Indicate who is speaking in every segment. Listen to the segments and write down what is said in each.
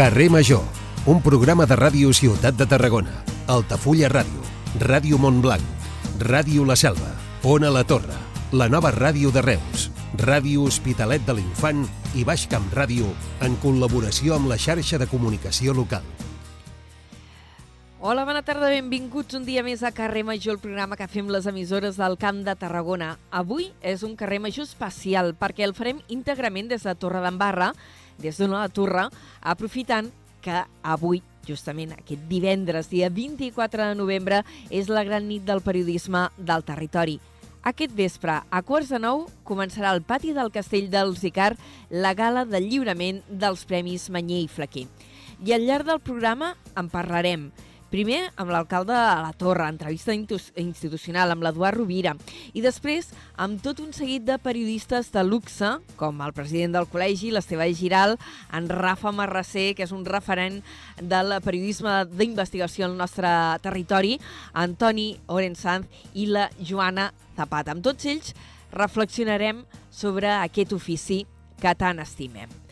Speaker 1: Carrer Major, un programa de ràdio Ciutat de Tarragona, Altafulla Ràdio, Ràdio Montblanc, Ràdio La Selva, Ona La Torre, la nova ràdio de Reus, Ràdio Hospitalet de l'Infant i Baix Camp Ràdio en col·laboració amb la xarxa de comunicació local.
Speaker 2: Hola, bona tarda, benvinguts un dia més a Carrer Major, el programa que fem les emissores del Camp de Tarragona. Avui és un Carrer Major especial perquè el farem íntegrament des de Torre d'Embarra, des d'una la Torre, aprofitant que avui, justament aquest divendres, dia 24 de novembre, és la gran nit del periodisme del territori. Aquest vespre, a quarts de nou, començarà al pati del Castell del Zicar la gala de lliurament dels Premis Manyer i Flaquer. I al llarg del programa en parlarem Primer amb l'alcalde de la Torre, entrevista institucional amb l'Eduard Rovira, i després amb tot un seguit de periodistes de luxe, com el president del col·legi, l'Esteve Giral, en Rafa Marrasser, que és un referent del periodisme d'investigació al nostre territori, Antoni Orensanz i la Joana Zapata. Amb tots ells reflexionarem sobre aquest ofici que tant estimem.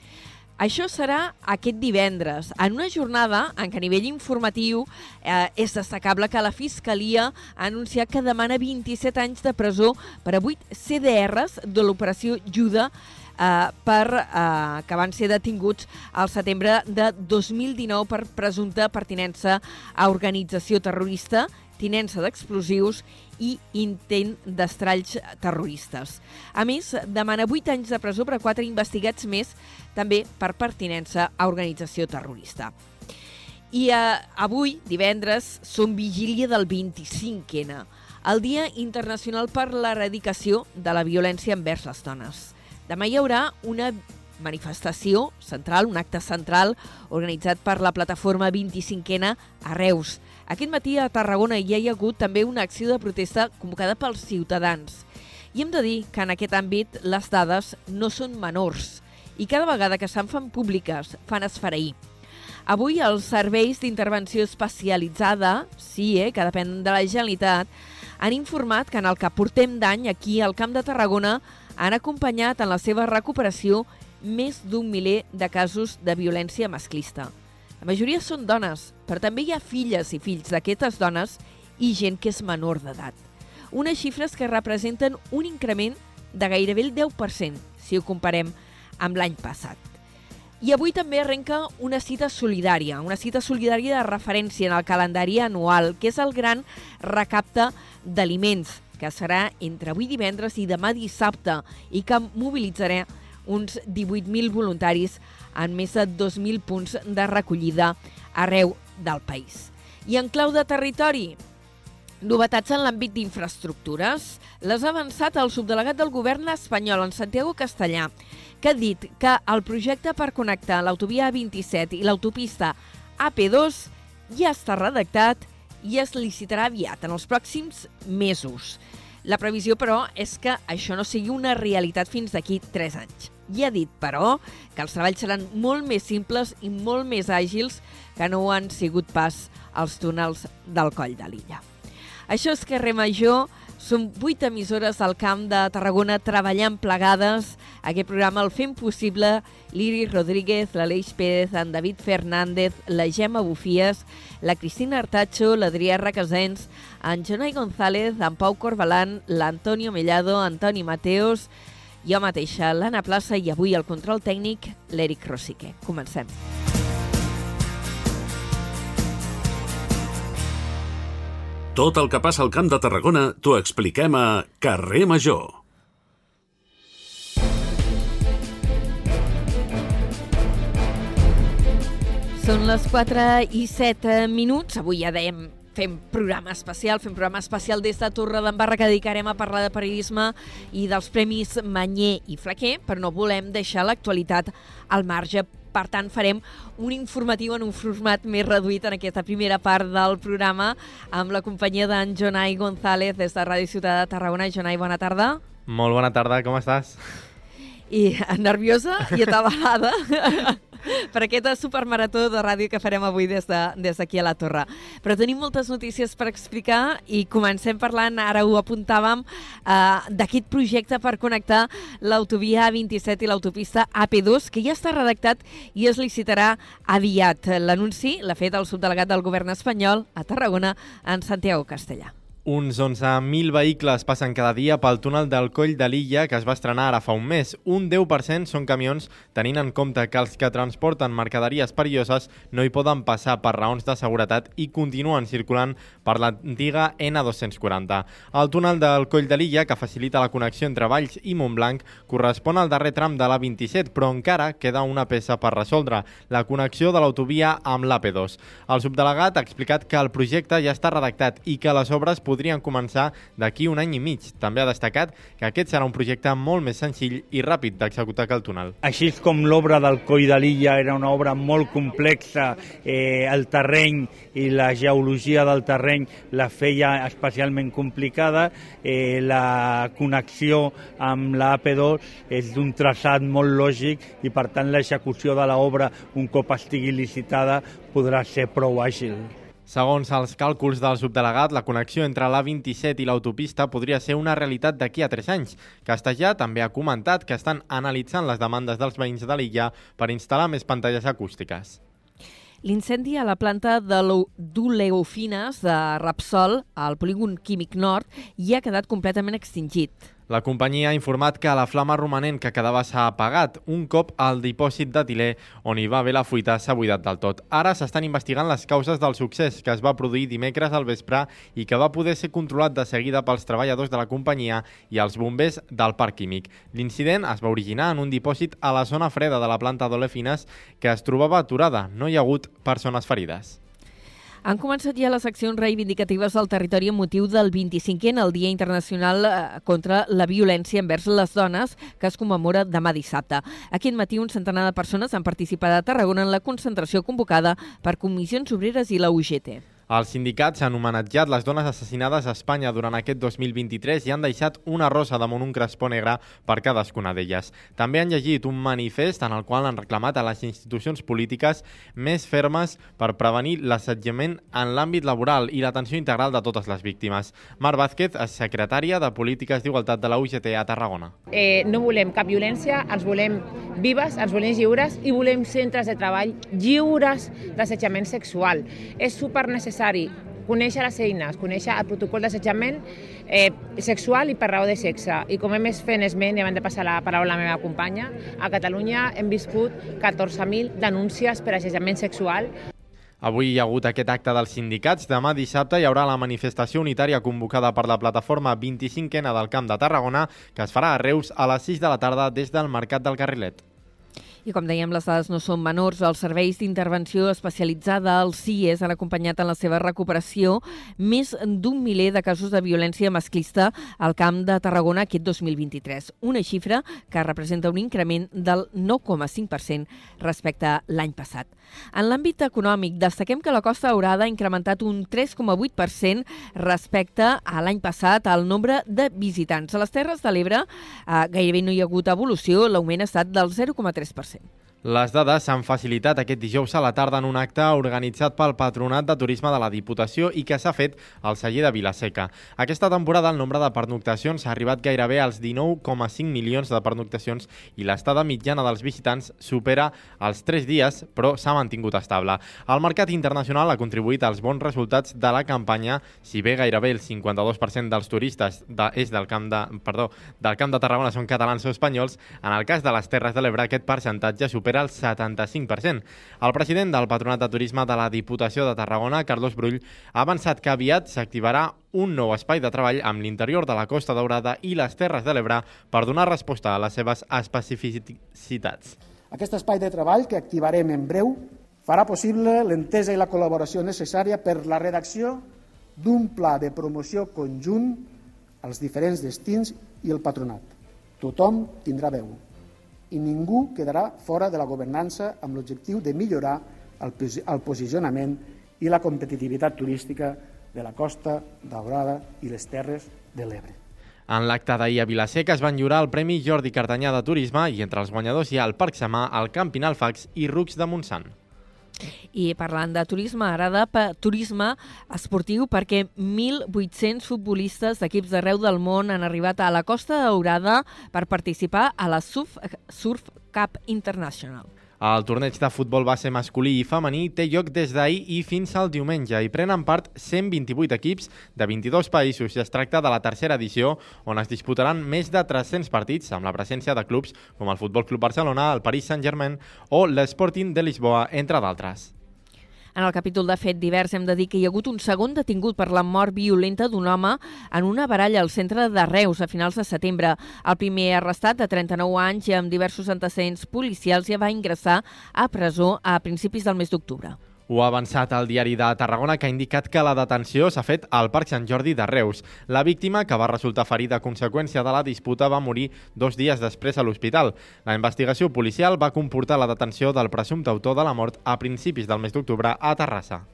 Speaker 2: Això serà aquest divendres, en una jornada en què a nivell informatiu eh, és destacable que la Fiscalia ha anunciat que demana 27 anys de presó per a 8 CDRs de l'operació Juda eh, per, eh, que van ser detinguts al setembre de 2019 per presumpta pertinença a organització terrorista tinença d'explosius i intent d'estralls terroristes. A més, demana 8 anys de presó per a 4 investigats més, també per pertinença a organització terrorista. I eh, avui, divendres, som vigília del 25N, el Dia Internacional per l'Eradicació de la Violència envers les Dones. Demà hi haurà una manifestació central, un acte central organitzat per la plataforma 25N a Reus, aquest matí a Tarragona hi ha hagut també una acció de protesta convocada pels ciutadans. I hem de dir que en aquest àmbit les dades no són menors i cada vegada que se'n fan públiques fan esfereir. Avui els serveis d'intervenció especialitzada, sí, eh, que depèn de la Generalitat, han informat que en el que portem d'any aquí al Camp de Tarragona han acompanyat en la seva recuperació més d'un miler de casos de violència masclista. La majoria són dones, però també hi ha filles i fills d'aquestes dones i gent que és menor d'edat. Unes xifres que representen un increment de gairebé el 10% si ho comparem amb l'any passat. I avui també arrenca una cita solidària, una cita solidària de referència en el calendari anual, que és el gran recapte d'aliments, que serà entre avui divendres i demà dissabte i que mobilitzarà uns 18.000 voluntaris en més de 2.000 punts de recollida arreu del país. I en clau de territori, novetats en l'àmbit d'infraestructures. Les ha avançat el subdelegat del govern espanyol, en Santiago Castellà, que ha dit que el projecte per connectar l'autovia A27 i l'autopista AP2 ja està redactat i es licitarà aviat, en els pròxims mesos. La previsió, però, és que això no sigui una realitat fins d'aquí 3 anys. I ha dit, però, que els treballs seran molt més simples i molt més àgils que no ho han sigut pas els túnels del coll de l'illa. Això és Carrer Major, som vuit emissores al camp de Tarragona treballant plegades. Aquest programa el fem possible l'Iris Rodríguez, l'Aleix Pérez, en David Fernández, la Gemma Bufies, la Cristina Artacho, l'Adrià Requesens, en Jonai González, en Pau Corbalan, l'Antonio Mellado, Antoni Mateos, jo mateixa, l'Anna Plaça, i avui el control tècnic, l'Eric Rosique. Comencem.
Speaker 3: Tot el que passa al Camp de Tarragona t'ho expliquem a Carrer Major.
Speaker 2: Són les 4 i 7 minuts. Avui ja dèiem fem programa especial, fem programa especial des de Torre d'Embarra que dedicarem a parlar de periodisme i dels Premis Manyer i Flaquer, però no volem deixar l'actualitat al marge. Per tant, farem un informatiu en un format més reduït en aquesta primera part del programa amb la companyia d'en Jonai González des de Ràdio Ciutat de Tarragona. Jonai, bona tarda.
Speaker 4: Molt bona tarda, com estàs?
Speaker 2: I nerviosa i atabalada. per aquesta supermarató de ràdio que farem avui des d'aquí de, des a la Torre. Però tenim moltes notícies per explicar i comencem parlant, ara ho apuntàvem, eh, d'aquest projecte per connectar l'autovia A27 i l'autopista AP2, que ja està redactat i es licitarà aviat. L'anunci l'ha fet el subdelegat del govern espanyol a Tarragona, en Santiago Castellà.
Speaker 4: Uns 11.000 vehicles passen cada dia pel túnel del Coll de l'Illa que es va estrenar ara fa un mes. Un 10% són camions, tenint en compte que els que transporten mercaderies perilloses no hi poden passar per raons de seguretat i continuen circulant per l'antiga N240. El túnel del Coll de l'Illa, que facilita la connexió entre Valls i Montblanc, correspon al darrer tram de l'A27, però encara queda una peça per resoldre, la connexió de l'autovia amb l'AP2. El subdelegat ha explicat que el projecte ja està redactat i que les obres podrien podrien començar d'aquí un any i mig. També ha destacat que aquest serà un projecte molt més senzill i ràpid d'executar que el túnel.
Speaker 5: Així com l'obra del Coll de l'Illa era una obra molt complexa, eh, el terreny i la geologia del terreny la feia especialment complicada, eh, la connexió amb l'AP2 és d'un traçat molt lògic i per tant l'execució de l'obra un cop estigui licitada podrà ser prou àgil.
Speaker 4: Segons els càlculs del subdelegat, la connexió entre l'A27 i l'autopista podria ser una realitat d'aquí a 3 anys. Castellà també ha comentat que estan analitzant les demandes dels veïns de l'illa per instal·lar més pantalles acústiques.
Speaker 2: L'incendi a la planta de d'oleofines de Rapsol, al polígon químic nord, ja ha quedat completament extingit.
Speaker 4: La companyia ha informat que la flama romanent que quedava s'ha apagat un cop el dipòsit d'etilè on hi va haver la fuita s'ha buidat del tot. Ara s'estan investigant les causes del succés que es va produir dimecres al vespre i que va poder ser controlat de seguida pels treballadors de la companyia i els bombers del parc químic. L'incident es va originar en un dipòsit a la zona freda de la planta d'olefines que es trobava aturada. No hi ha hagut persones ferides.
Speaker 2: Han començat ja les accions reivindicatives del territori amb motiu del 25è, el Dia Internacional eh, contra la Violència envers les Dones, que es commemora demà dissabte. Aquest matí un centenar de persones han participat a Tarragona en la concentració convocada per Comissions Obreres i la UGT.
Speaker 4: Els sindicats han homenatjat les dones assassinades a Espanya durant aquest 2023 i han deixat una rosa damunt un crespó negre per cadascuna d'elles. També han llegit un manifest en el qual han reclamat a les institucions polítiques més fermes per prevenir l'assetjament en l'àmbit laboral i l'atenció integral de totes les víctimes. Mar Vázquez secretària de Polítiques d'Igualtat de la UGT a Tarragona.
Speaker 6: Eh, no volem cap violència, ens volem vives, ens volem lliures i volem centres de treball lliures d'assetjament sexual. És super necessari conèixer les eines, conèixer el protocol d'assetjament eh, sexual i per raó de sexe. I com hem fent esment, i abans de passar la paraula a la meva companya, a Catalunya hem viscut 14.000 denúncies per assetjament sexual.
Speaker 4: Avui hi ha hagut aquest acte dels sindicats. Demà dissabte hi haurà la manifestació unitària convocada per la plataforma 25N del Camp de Tarragona, que es farà a Reus a les 6 de la tarda des del Mercat del Carrilet.
Speaker 2: I com dèiem, les dades no són menors. Els serveis d'intervenció especialitzada, els CIES, han acompanyat en la seva recuperació més d'un miler de casos de violència masclista al Camp de Tarragona aquest 2023. Una xifra que representa un increment del 9,5% respecte a l'any passat. En l'àmbit econòmic, destaquem que la Costa Daurada ha incrementat un 3,8% respecte a l'any passat al nombre de visitants. A les Terres de l'Ebre eh, gairebé no hi ha hagut evolució, l'augment ha estat del 0,3%.
Speaker 4: Les dades s'han facilitat aquest dijous a la tarda en un acte organitzat pel Patronat de Turisme de la Diputació i que s'ha fet al celler de Vilaseca. Aquesta temporada el nombre de pernoctacions ha arribat gairebé als 19,5 milions de pernoctacions i l'estada mitjana dels visitants supera els 3 dies, però s'ha mantingut estable. El mercat internacional ha contribuït als bons resultats de la campanya, si bé gairebé el 52% dels turistes de, és del camp de, perdó, del camp de Tarragona són catalans o espanyols, en el cas de les Terres de l'Ebre aquest percentatge supera supera el 75%. El president del Patronat de Turisme de la Diputació de Tarragona, Carlos Brull, ha avançat que aviat s'activarà un nou espai de treball amb l'interior de la Costa Daurada i les Terres de l'Ebre per donar resposta a les seves especificitats.
Speaker 7: Aquest espai de treball que activarem en breu farà possible l'entesa i la col·laboració necessària per la redacció d'un pla de promoció conjunt als diferents destins i el patronat. Tothom tindrà veu i ningú quedarà fora de la governança amb l'objectiu de millorar el, el posicionament i la competitivitat turística de la Costa Daurada i les Terres de l'Ebre.
Speaker 4: En l'acte d'ahir a Vilaseca es van lliurar el Premi Jordi Cartanyà de Turisme i entre els guanyadors hi ha el Parc Samà, el Camping Alfax i Rucs de Montsant.
Speaker 2: I parlant de turisme, ara de turisme esportiu, perquè 1.800 futbolistes d'equips d'arreu del món han arribat a la Costa Daurada per participar a la Surf, Surf Cup International.
Speaker 4: El torneig de futbol base masculí i femení té lloc des d'ahir i fins al diumenge i prenen part 128 equips de 22 països i es tracta de la tercera edició on es disputaran més de 300 partits amb la presència de clubs com el Futbol Club Barcelona, el Paris Saint-Germain o l'Sporting de Lisboa, entre d'altres.
Speaker 2: En el capítol de fet divers hem de dir que hi ha hagut un segon detingut per la mort violenta d'un home en una baralla al centre de Reus a finals de setembre. El primer arrestat, de 39 anys i amb diversos antecedents policials, ja va ingressar a presó a principis del mes d'octubre.
Speaker 4: Ho ha avançat el diari de Tarragona, que ha indicat que la detenció s'ha fet al Parc Sant Jordi de Reus. La víctima, que va resultar ferida a conseqüència de la disputa, va morir dos dies després a l'hospital. La investigació policial va comportar la detenció del presumpte autor de la mort a principis del mes d'octubre a Terrassa.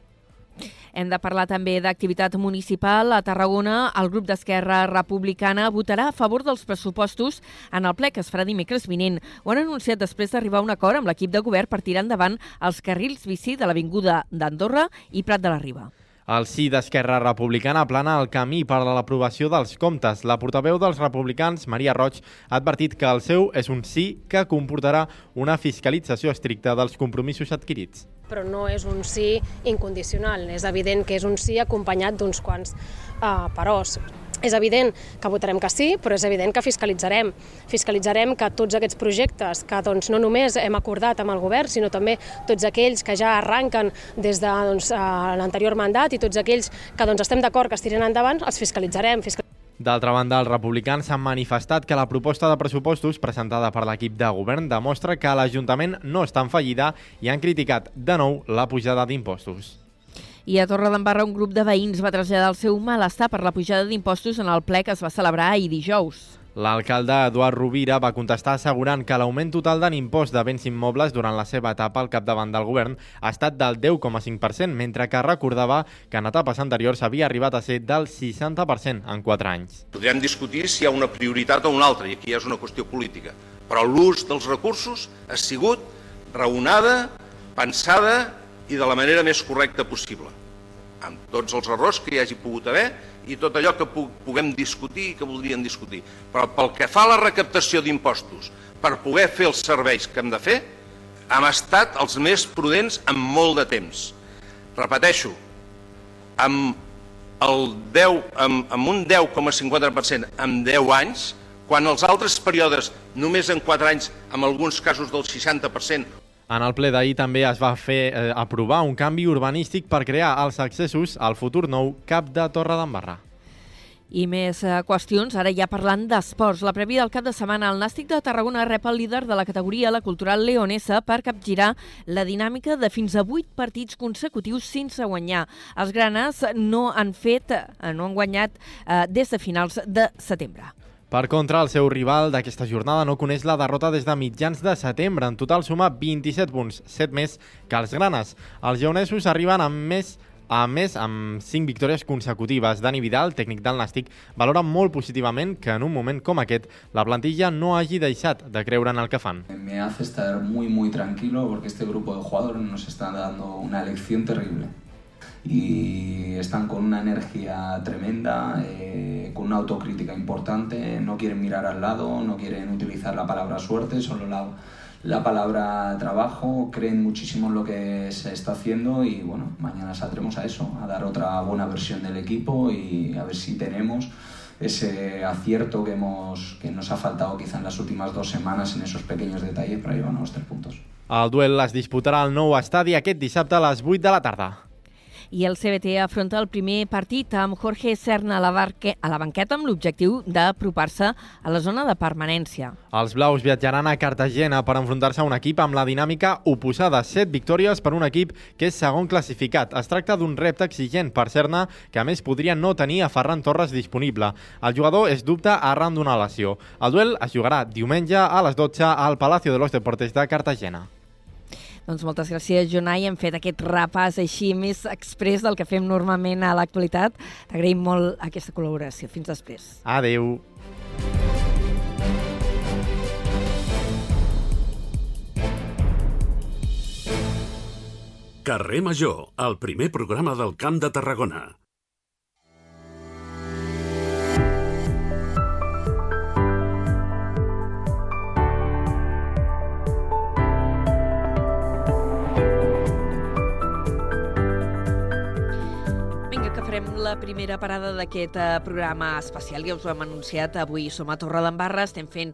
Speaker 2: Hem de parlar també d'activitat municipal. A Tarragona, el grup d'Esquerra Republicana votarà a favor dels pressupostos en el ple que es farà dimecres vinent. Ho han anunciat després d'arribar a un acord amb l'equip de govern per tirar endavant els carrils bici de l'Avinguda d'Andorra i Prat de la Riba.
Speaker 4: El sí d'Esquerra Republicana plana el camí per a l'aprovació dels comptes. La portaveu dels republicans, Maria Roig, ha advertit que el seu és un sí que comportarà una fiscalització estricta dels compromisos adquirits.
Speaker 8: Però no és un sí incondicional. És evident que és un sí acompanyat d'uns quants uh, peròs. És evident que votarem que sí, però és evident que fiscalitzarem. Fiscalitzarem que tots aquests projectes, que doncs, no només hem acordat amb el govern, sinó també tots aquells que ja arranquen des de doncs, l'anterior mandat i tots aquells que doncs, estem d'acord que es tiren endavant, els fiscalitzarem.
Speaker 4: D'altra banda, els republicans han manifestat que la proposta de pressupostos presentada per l'equip de govern demostra que l'Ajuntament no està en fallida i han criticat de nou la pujada d'impostos.
Speaker 2: I a Torredembarra un grup de veïns va traslladar el seu malestar per la pujada d'impostos en el ple que es va celebrar ahir dijous.
Speaker 4: L'alcalde Eduard Rovira va contestar assegurant que l'augment total de l'impost de béns immobles durant la seva etapa al capdavant del govern ha estat del 10,5%, mentre que recordava que en etapes anteriors havia arribat a ser del 60% en 4 anys.
Speaker 9: Podrem discutir si hi ha una prioritat o una altra, i aquí ja és una qüestió política, però l'ús dels recursos ha sigut raonada, pensada i de la manera més correcta possible, amb tots els errors que hi hagi pogut haver i tot allò que puguem discutir i que voldrien discutir. Però pel que fa a la recaptació d'impostos, per poder fer els serveis que hem de fer, hem estat els més prudents en molt de temps. Repeteixo, amb, el 10, amb, amb un 10,54% en 10 anys, quan els altres períodes, només en 4 anys, en alguns casos del 60%,
Speaker 4: en el ple d'ahir també es va fer eh, aprovar un canvi urbanístic per crear els accessos al futur nou cap de Torre d'Embarra.
Speaker 2: I més eh, qüestions, ara ja parlant d'esports. La prèvia del cap de setmana, el Nàstic de Tarragona rep el líder de la categoria, la cultural leonesa, per capgirar la dinàmica de fins a 8 partits consecutius sense guanyar. Els granes no han fet, eh, no han guanyat eh, des de finals de setembre.
Speaker 4: Per contra, el seu rival d'aquesta jornada no coneix la derrota des de mitjans de setembre. En total suma 27 punts, 7 més que els granes. Els jaonesos arriben amb més a més, amb 5 victòries consecutives, Dani Vidal, tècnic del Nàstic, valora molt positivament que en un moment com aquest la plantilla no hagi deixat de creure en el que fan.
Speaker 10: Me hace estar muy muy tranquilo porque este grupo de jugadores nos está dando una lección terrible. Y están con una energía tremenda, eh, con una autocrítica importante, no quieren mirar al lado, no quieren utilizar la palabra suerte, solo la, la palabra trabajo, creen muchísimo en lo que se está haciendo y bueno, mañana saldremos a eso, a dar otra buena versión del equipo y a ver si tenemos ese acierto que, hemos, que nos ha faltado quizá en las últimas dos semanas en esos pequeños detalles para llevarnos tres puntos.
Speaker 4: El duel es disputarà al nou estadi aquest dissabte a les 8 de la tarda
Speaker 2: i el CBT afronta el primer partit amb Jorge Serna a la, barque, a la banqueta amb l'objectiu d'apropar-se a la zona de permanència.
Speaker 4: Els blaus viatjaran a Cartagena per enfrontar-se a un equip amb la dinàmica oposada. Set victòries per un equip que és segon classificat. Es tracta d'un repte exigent per Serna, que a més podria no tenir a Ferran Torres disponible. El jugador és dubte arran d'una lesió. El duel es jugarà diumenge a les 12 al Palacio de los Deportes de Cartagena.
Speaker 2: Doncs moltes gràcies, Jonai. Hem fet aquest repàs així més express del que fem normalment a l'actualitat. T'agraïm molt aquesta col·laboració. Fins després.
Speaker 4: Adeu.
Speaker 3: Carrer Major, el primer programa del Camp de Tarragona.
Speaker 2: La primera parada d'aquest eh, programa especial. Ja us ho hem anunciat, avui som a Torredembarra, estem fent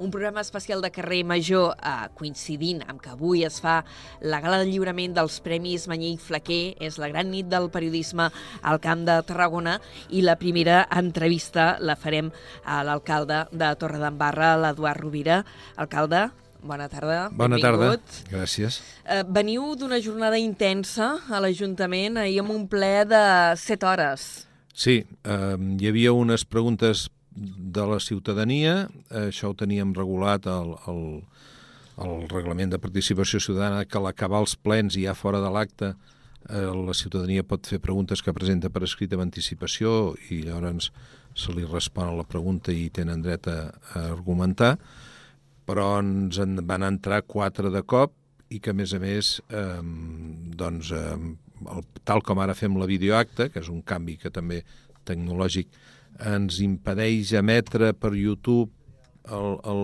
Speaker 2: un programa especial de carrer major eh, coincidint amb que avui es fa la gala de lliurament dels Premis Manyer i Flaquer, és la gran nit del periodisme al Camp de Tarragona i la primera entrevista la farem a l'alcalde de Torredembarra, l'Eduard Rovira. Alcalde, bona tarda.
Speaker 11: Bona tarda,
Speaker 2: benvingut.
Speaker 11: gràcies.
Speaker 2: Eh, veniu d'una jornada intensa a l'Ajuntament, ahir amb un ple de 7 hores.
Speaker 11: Sí, eh, hi havia unes preguntes de la ciutadania, això ho teníem regulat al, al, al reglament de participació ciutadana, que a l'acabar els plens i ja fora de l'acte eh, la ciutadania pot fer preguntes que presenta per escrit amb anticipació i llavors se li respon a la pregunta i tenen dret a, a argumentar, però ens en van entrar quatre de cop i que, a més a més, eh, doncs, eh, el, tal com ara fem la videoacta, que és un canvi que també tecnològic ens impedeix emetre per YouTube el, el,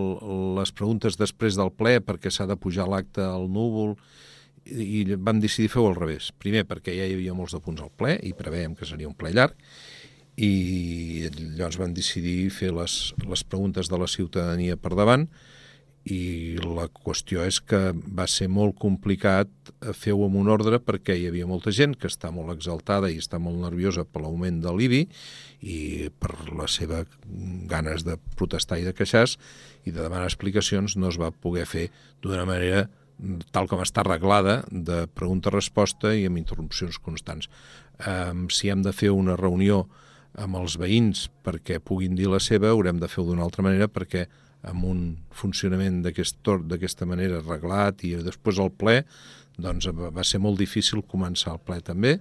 Speaker 11: les preguntes després del ple perquè s'ha de pujar l'acte al núvol i, i vam decidir fer-ho al revés. Primer perquè ja hi havia molts de punts al ple i preveiem que seria un ple llarg i llavors vam decidir fer les, les preguntes de la ciutadania per davant i la qüestió és que va ser molt complicat fer-ho amb un ordre perquè hi havia molta gent que està molt exaltada i està molt nerviosa per l'augment de l'IBI i per la seva ganes de protestar i de queixar i de demanar explicacions no es va poder fer d'una manera tal com està arreglada, de pregunta-resposta i amb interrupcions constants. Um, si hem de fer una reunió amb els veïns perquè puguin dir la seva, haurem de fer-ho d'una altra manera perquè amb un funcionament d'aquesta aquest, manera reglat i després el ple, doncs va ser molt difícil començar el ple també.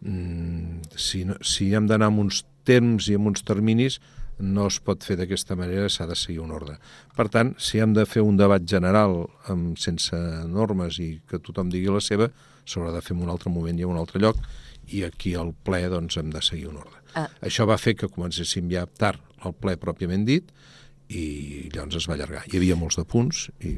Speaker 11: Mm, si, no, si hem d'anar amb uns temps i amb uns terminis, no es pot fer d'aquesta manera, s'ha de seguir un ordre. Per tant, si hem de fer un debat general amb, sense normes i que tothom digui la seva, s'haurà de fer en un altre moment i en un altre lloc, i aquí al ple doncs, hem de seguir un ordre. Ah. Això va fer que comencéssim ja tard el ple pròpiament dit, i llavors es va allargar. Hi havia molts de punts i...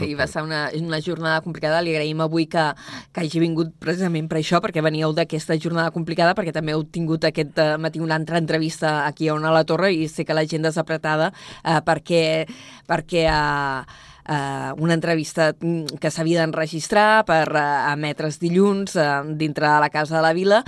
Speaker 2: I, I va ser una, una jornada complicada. Li agraïm avui que, que hagi vingut precisament per això, perquè veníeu d'aquesta jornada complicada, perquè també heu tingut aquest uh, matí una altra entrevista aquí a Ona la Torre i sé que l'agenda és apretada uh, perquè, perquè uh, Uh, una entrevista que s'havia d'enregistrar per uh, emetre's dilluns uh, dintre de la Casa de la Vila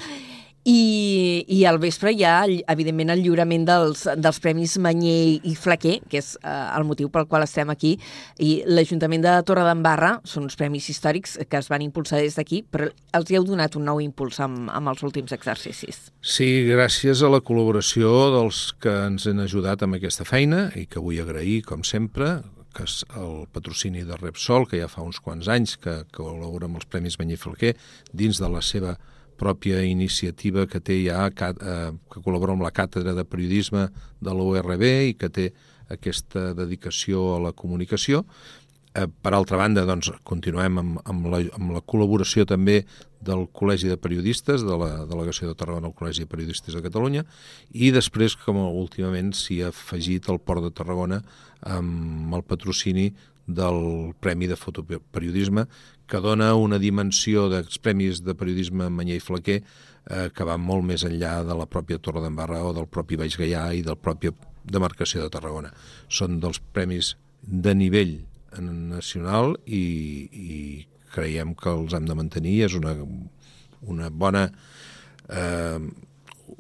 Speaker 2: i, i al vespre hi ha, evidentment, el lliurament dels, dels Premis Manyer i Flaquer, que és eh, el motiu pel qual estem aquí, i l'Ajuntament de Torredembarra són uns premis històrics que es van impulsar des d'aquí, però els hi heu donat un nou impuls amb, amb els últims exercicis.
Speaker 11: Sí, gràcies a la col·laboració dels que ens han ajudat amb aquesta feina i que vull agrair, com sempre, que és el patrocini de Repsol, que ja fa uns quants anys que, que col·labora amb els Premis Manyer i Flaquer, dins de la seva pròpia iniciativa que té ja, que, eh, que col·labora amb la Càtedra de Periodisme de la URB i que té aquesta dedicació a la comunicació. Eh, per altra banda, doncs, continuem amb, amb, la, amb la col·laboració també del Col·legi de Periodistes, de la Delegació de Tarragona al Col·legi de Periodistes de Catalunya, i després, com últimament s'hi ha afegit el Port de Tarragona amb el patrocini del Premi de Fotoperiodisme, que dona una dimensió dels Premis de Periodisme Manyer i Flaquer eh, que va molt més enllà de la pròpia Torre d'Embarra o del propi Baix Gaià i del pròpia demarcació de Tarragona. Són dels premis de nivell nacional i, i creiem que els hem de mantenir. És una, una bona... Eh,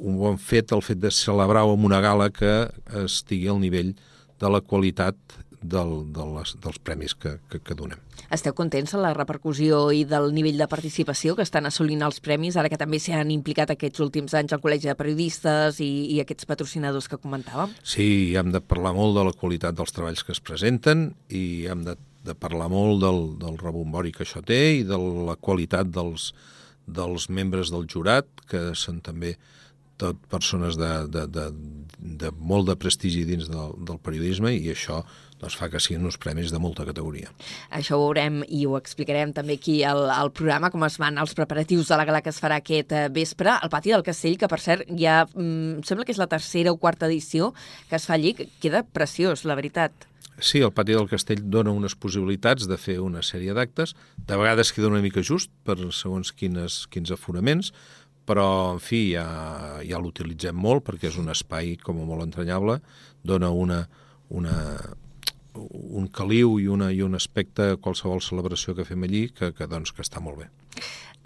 Speaker 11: un bon fet el fet de celebrar-ho amb una gala que estigui al nivell de la qualitat del, de les, dels premis que, que, que donem.
Speaker 2: Esteu contents de la repercussió i del nivell de participació que estan assolint els premis, ara que també s'hi han implicat aquests últims anys al Col·legi de Periodistes i, i aquests patrocinadors que comentàvem?
Speaker 11: Sí, hem de parlar molt de la qualitat dels treballs que es presenten i hem de, de parlar molt del, del rebombori que això té i de la qualitat dels, dels membres del jurat, que són també tot persones de, de, de, de molt de prestigi dins del, del periodisme i això doncs, fa que siguin uns premis de molta categoria.
Speaker 2: Això ho veurem i ho explicarem també aquí al, al programa, com es van els preparatius de la gala que es farà aquest eh, vespre al Pati del Castell, que per cert ja mm, sembla que és la tercera o quarta edició que es fa allí, queda preciós, la veritat.
Speaker 11: Sí, el Pati del Castell dona unes possibilitats de fer una sèrie d'actes. De vegades queda una mica just per segons quines, quins aforaments, però, en fi, ja, ja l'utilitzem molt perquè és un espai com molt entranyable, dona una, una, un caliu i, una, i un aspecte a qualsevol celebració que fem allí que, que, doncs, que està molt bé.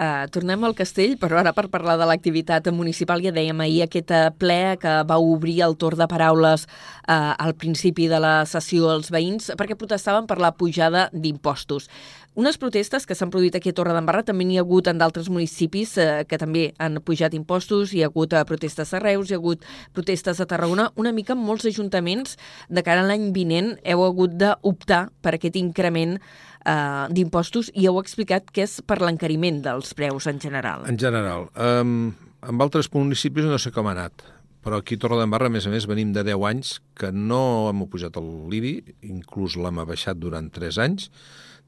Speaker 2: Uh, tornem al castell, però ara per parlar de l'activitat municipal, ja dèiem ahir aquest ple que va obrir el torn de paraules uh, al principi de la sessió als veïns perquè protestaven per la pujada d'impostos. Unes protestes que s'han produït aquí a Torredembarra, també n'hi ha hagut en d'altres municipis eh, que també han pujat impostos, hi ha hagut eh, protestes a Reus, hi ha hagut protestes a Tarragona, una mica molts ajuntaments de cara a l'any vinent heu hagut d'optar per aquest increment eh, d'impostos i heu explicat que és per l'encariment dels preus en general.
Speaker 11: En general. Um, en altres municipis no sé com ha anat, però aquí a Torredembarra, a més a més, venim de 10 anys que no hem pujat el l'IBI, inclús l'hem abaixat durant 3 anys,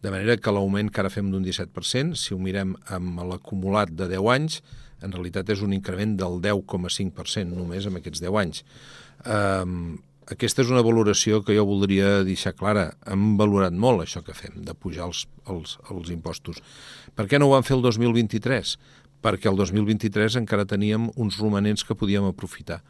Speaker 11: de manera que l'augment que ara fem d'un 17%, si ho mirem amb l'acumulat de 10 anys, en realitat és un increment del 10,5% només amb aquests 10 anys. Um, aquesta és una valoració que jo voldria deixar clara. Hem valorat molt això que fem, de pujar els, els, els impostos. Per què no ho vam fer el 2023? Perquè el 2023 encara teníem uns romanents que podíem aprofitar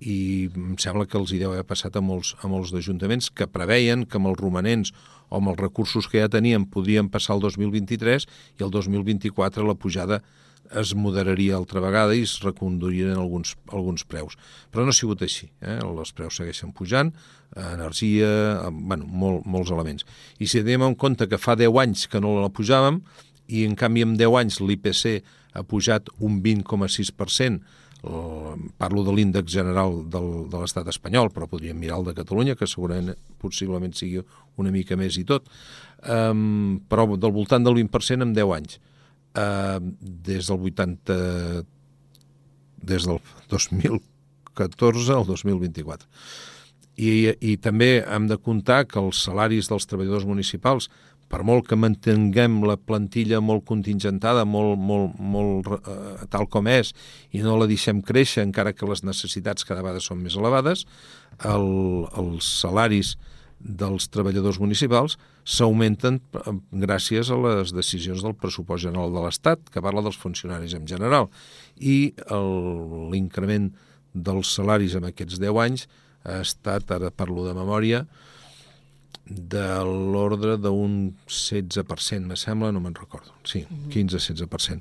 Speaker 11: i em sembla que els hi deu haver passat a molts, a molts d'ajuntaments que preveien que amb els romanents o amb els recursos que ja tenien podrien passar el 2023 i el 2024 la pujada es moderaria altra vegada i es reconduirien alguns, alguns preus. Però no ha sigut així. Eh? Els preus segueixen pujant, energia, bueno, molt, molts elements. I si tenim en compte que fa 10 anys que no la pujàvem i en canvi en 10 anys l'IPC ha pujat un 20,6%, parlo de l'índex general del, de l'estat espanyol, però podríem mirar el de Catalunya, que segurament possiblement sigui una mica més i tot, um, però del voltant del 20% en 10 anys. Uh, des del 80... des del 2014 al 2024. I, I també hem de comptar que els salaris dels treballadors municipals per molt que mantinguem la plantilla molt contingentada, molt, molt, molt eh, tal com és, i no la deixem créixer, encara que les necessitats cada vegada són més elevades, el, els salaris dels treballadors municipals s'augmenten eh, gràcies a les decisions del pressupost general de l'Estat, que parla dels funcionaris en general, i l'increment dels salaris en aquests 10 anys ha estat, ara parlo de memòria, de l'ordre d'un 16%, me sembla, no me'n recordo. Sí, 15-16%,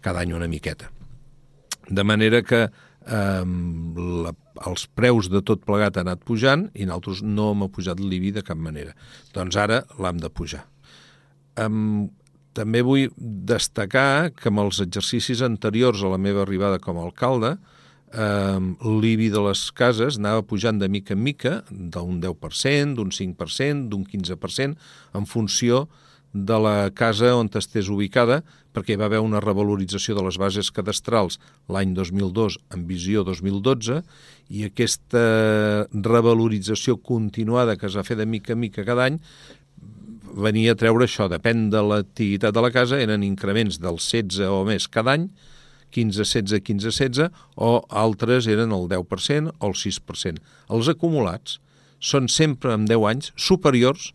Speaker 11: cada any una miqueta. De manera que eh, la, els preus de tot plegat han anat pujant i nosaltres no hem pujat l'IBI de cap manera. Doncs ara l'hem de pujar. Um, també vull destacar que amb els exercicis anteriors a la meva arribada com a alcalde, eh, l'IBI de les cases anava pujant de mica en mica, d'un 10%, d'un 5%, d'un 15%, en funció de la casa on estés ubicada, perquè hi va haver una revalorització de les bases cadastrals l'any 2002 en visió 2012, i aquesta revalorització continuada que es va fer de mica en mica cada any venia a treure això, depèn de l'activitat de la casa, eren increments del 16 o més cada any, 15, 16, 15, 16, o altres eren el 10% o el 6%. Els acumulats són sempre en 10 anys superiors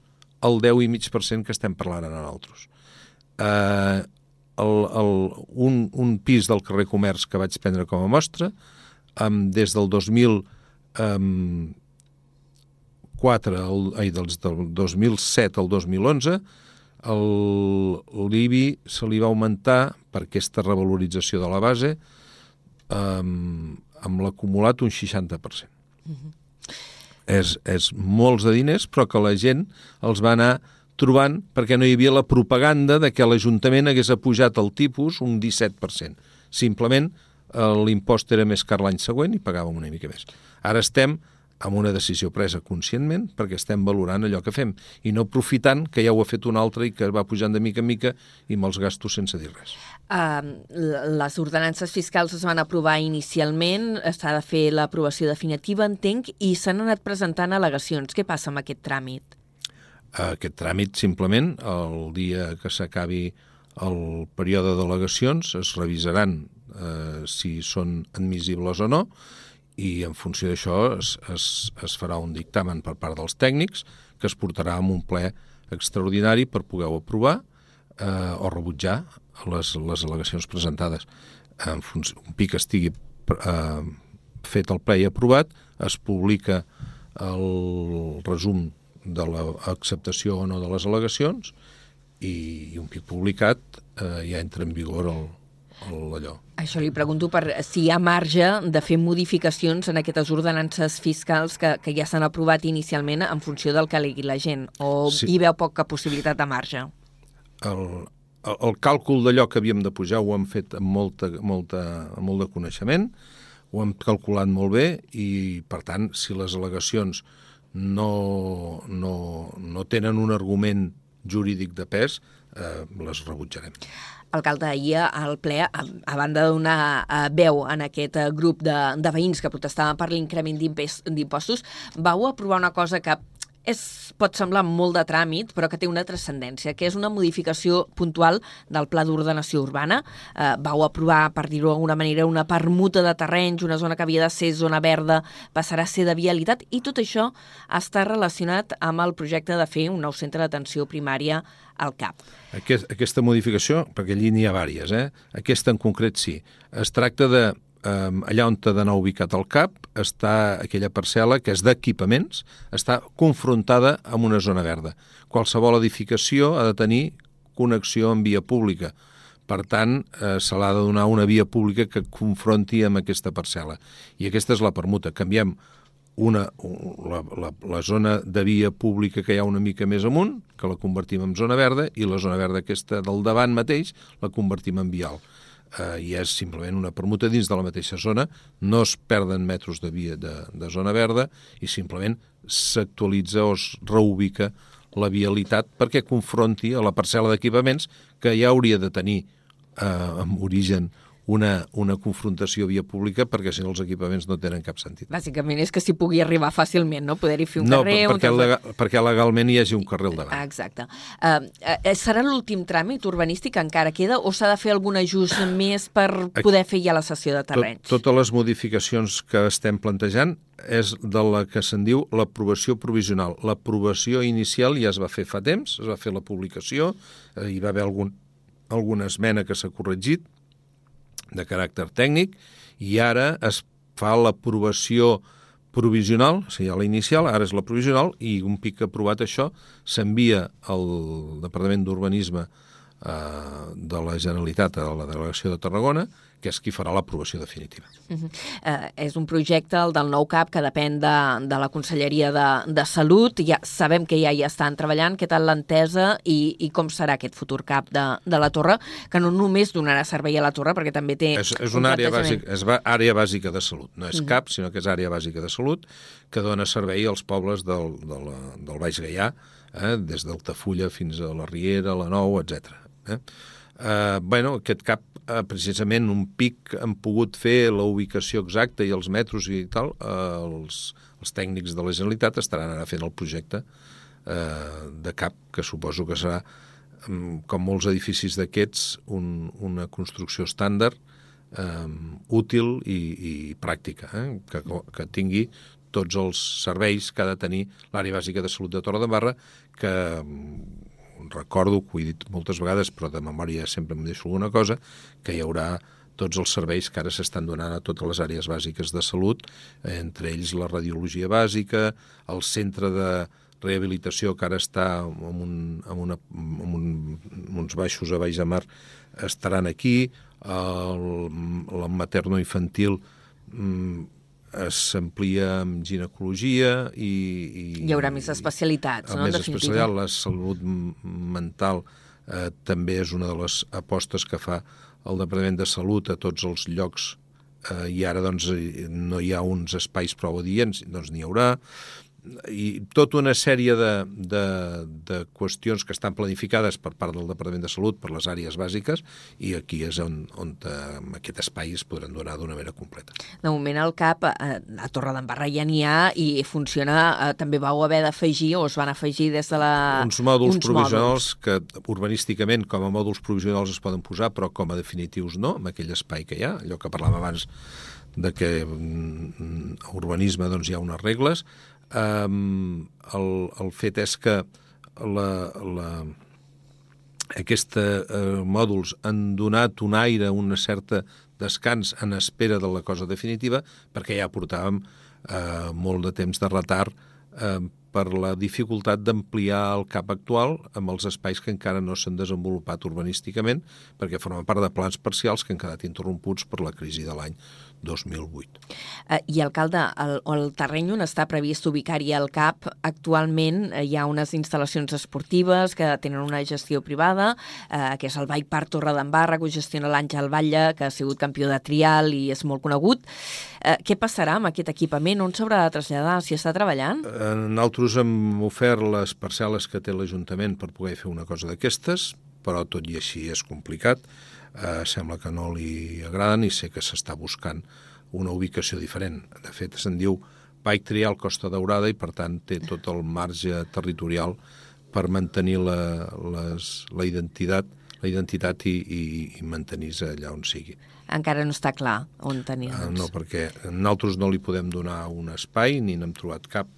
Speaker 11: al 10,5% que estem parlant ara nosaltres. Eh, el, el, un, un pis del carrer Comerç que vaig prendre com a mostra, um, des del 2000 um, 4, el, ai, dels, del 2007 al 2011, l'IBI se li va augmentar per aquesta revalorització de la base um, amb l'acumulat un 60%. Uh -huh. és, és molts de diners, però que la gent els va anar trobant perquè no hi havia la propaganda de que l'Ajuntament hagués apujat el tipus un 17%. Simplement eh, l'impost era més car l'any següent i pagàvem una mica més. Ara estem amb una decisió presa conscientment perquè estem valorant allò que fem i no aprofitant que ja ho ha fet un altre i que va pujant de mica en mica i me'ls gasto sense dir res.
Speaker 2: Uh, les ordenances fiscals es van aprovar inicialment, s'ha de fer l'aprovació definitiva, entenc, i s'han anat presentant al·legacions. Què passa amb aquest tràmit?
Speaker 11: Aquest tràmit, simplement, el dia que s'acabi el període d'al·legacions, es revisaran eh, si són admissibles o no, i en funció d'això es, es, es farà un dictamen per part dels tècnics que es portarà amb un ple extraordinari per poder-ho aprovar eh, o rebutjar les, les al·legacions presentades. En funció, un pic estigui eh, fet el ple i aprovat, es publica el resum de l'acceptació o no de les al·legacions i, i un pic publicat eh, ja entra en vigor el, allò.
Speaker 2: Això li pregunto per si hi ha marge de fer modificacions en aquestes ordenances fiscals que, que ja s'han aprovat inicialment en funció del que alegui la gent, o sí. hi veu poca possibilitat de marge?
Speaker 11: El, el, el càlcul d'allò que havíem de pujar ho hem fet amb, molta, molta, amb molt de coneixement, ho hem calculat molt bé i, per tant, si les al·legacions no, no, no tenen un argument jurídic de pes, eh, les rebutjarem
Speaker 2: alcalde, ahir al ple, a, a banda de donar uh, veu en aquest uh, grup de, de veïns que protestaven per l'increment d'impostos, vau aprovar una cosa que és, pot semblar molt de tràmit, però que té una transcendència, que és una modificació puntual del Pla d'Ordenació Urbana. Eh, vau aprovar, per dir-ho d'alguna manera, una permuta de terrenys, una zona que havia de ser zona verda passarà a ser de vialitat, i tot això està relacionat amb el projecte de fer un nou centre d'atenció primària al CAP.
Speaker 11: Aquest, aquesta modificació, perquè allí n'hi ha vàries, eh? aquesta en concret sí, es tracta de allà on t'ha d'anar ubicat el CAP, està aquella parcel·la que és d'equipaments, està confrontada amb una zona verda. Qualsevol edificació ha de tenir connexió amb via pública. Per tant, eh, se l'ha de donar una via pública que confronti amb aquesta parcel·la. I aquesta és la permuta. Canviem una, la, la, la zona de via pública que hi ha una mica més amunt, que la convertim en zona verda, i la zona verda aquesta del davant mateix la convertim en vial. Eh, I és simplement una permuta dins de la mateixa zona, no es perden metres de via de, de zona verda i simplement s'actualitza o es reubica la vialitat perquè confronti a la parcel·la d'equipaments que ja hauria de tenir eh, amb origen una, una confrontació via pública perquè si no els equipaments no tenen cap sentit.
Speaker 2: Bàsicament és que s'hi pugui arribar fàcilment, no? Poder-hi fer un
Speaker 11: no,
Speaker 2: carrer...
Speaker 11: No, perquè,
Speaker 2: un...
Speaker 11: legal, perquè legalment hi hagi un carrer al davant.
Speaker 2: Exacte. Uh, uh, serà l'últim tràmit urbanístic encara queda o s'ha de fer algun ajust més per poder fer ja la sessió de terrenys?
Speaker 11: Tot, totes les modificacions que estem plantejant és de la que se'n diu l'aprovació provisional. L'aprovació inicial ja es va fer fa temps, es va fer la publicació, eh, hi va haver algun, alguna esmena que s'ha corregit, de caràcter tècnic i ara es fa l'aprovació provisional, o sigui, la inicial, ara és la provisional, i un pic aprovat això s'envia al Departament d'Urbanisme eh, de la Generalitat a la delegació de Tarragona que és qui farà l'aprovació definitiva.
Speaker 2: Uh -huh. uh, és un projecte, el del nou CAP, que depèn de, de la Conselleria de, de Salut. Ja sabem que ja hi estan treballant. Què tal l'entesa i, i com serà aquest futur CAP de, de la Torre, que no només donarà servei a la Torre, perquè també té
Speaker 11: És, és una àrea bàsica, és àrea bàsica de salut. No és uh -huh. CAP, sinó que és àrea bàsica de salut, que dona servei als pobles del, de la, del Baix Gaià, eh, des d'Altafulla fins a la Riera, la Nou, etc. Eh? Eh, bueno, aquest CAP eh, precisament un pic han pogut fer la ubicació exacta i els metros i tal, eh, els, els tècnics de la Generalitat estaran ara fent el projecte eh, de CAP, que suposo que serà, mm, com molts edificis d'aquests, un, una construcció estàndard, eh, útil i, i pràctica, eh, que, que tingui tots els serveis que ha de tenir l'àrea bàsica de salut de Torre de Barra, que recordo, que ho he dit moltes vegades, però de memòria sempre em deixo alguna cosa, que hi haurà tots els serveis que ara s'estan donant a totes les àrees bàsiques de salut, entre ells la radiologia bàsica, el centre de rehabilitació que ara està en, un, en, una, en, un, en uns baixos a Baix de Mar estaran aquí, el, el materno-infantil mm, s'amplia amb ginecologia i, i...
Speaker 2: Hi haurà més especialitats, no?
Speaker 11: Més especialitat, la salut mental eh, també és una de les apostes que fa el Departament de Salut a tots els llocs eh, i ara doncs, no hi ha uns espais prou adients, doncs n'hi haurà i tota una sèrie de, de, de qüestions que estan planificades per part del Departament de Salut per les àrees bàsiques i aquí és on, on eh, aquest espai es podran donar d'una manera completa.
Speaker 2: De moment el CAP eh, a Torre d'Embarra ja n'hi ha i funciona, eh, també vau haver d'afegir o es van afegir des de la...
Speaker 11: Uns mòduls uns provisionals mòduls. que urbanísticament com a mòduls provisionals es poden posar però com a definitius no, en aquell espai que hi ha, allò que parlàvem abans de que mm, a urbanisme doncs, hi ha unes regles, Um, el, el fet és que la, la, aquests uh, mòduls han donat un aire, una certa descans en espera de la cosa definitiva, perquè ja portàvem uh, molt de temps de retard uh, per la dificultat d'ampliar el CAP actual amb els espais que encara no s'han desenvolupat urbanísticament, perquè formen part de plans parcials que han quedat interromputs per la crisi de l'any 2008.
Speaker 2: Eh, I, alcalde, el, el terreny on està previst ubicar-hi el CAP, actualment eh, hi ha unes instal·lacions esportives que tenen una gestió privada, eh, que és el Vall Parc Torre d'Embarra, que ho gestiona l'Àngel Batlle, que ha sigut campió de trial i és molt conegut. Eh, què passarà amb aquest equipament? On s'haurà de traslladar? S'hi està treballant?
Speaker 11: Eh, nosaltres hem ofert les parcel·les que té l'Ajuntament per poder fer una cosa d'aquestes, però tot i així és complicat eh, sembla que no li agraden i sé que s'està buscant una ubicació diferent. De fet, se'n diu Pike Trial Costa Daurada i, per tant, té tot el marge territorial per mantenir la, les, la identitat la identitat i, i, i mantenir-se allà on sigui.
Speaker 2: Encara no està clar on tenir
Speaker 11: Uh, no, perquè nosaltres no li podem donar un espai ni n'hem trobat cap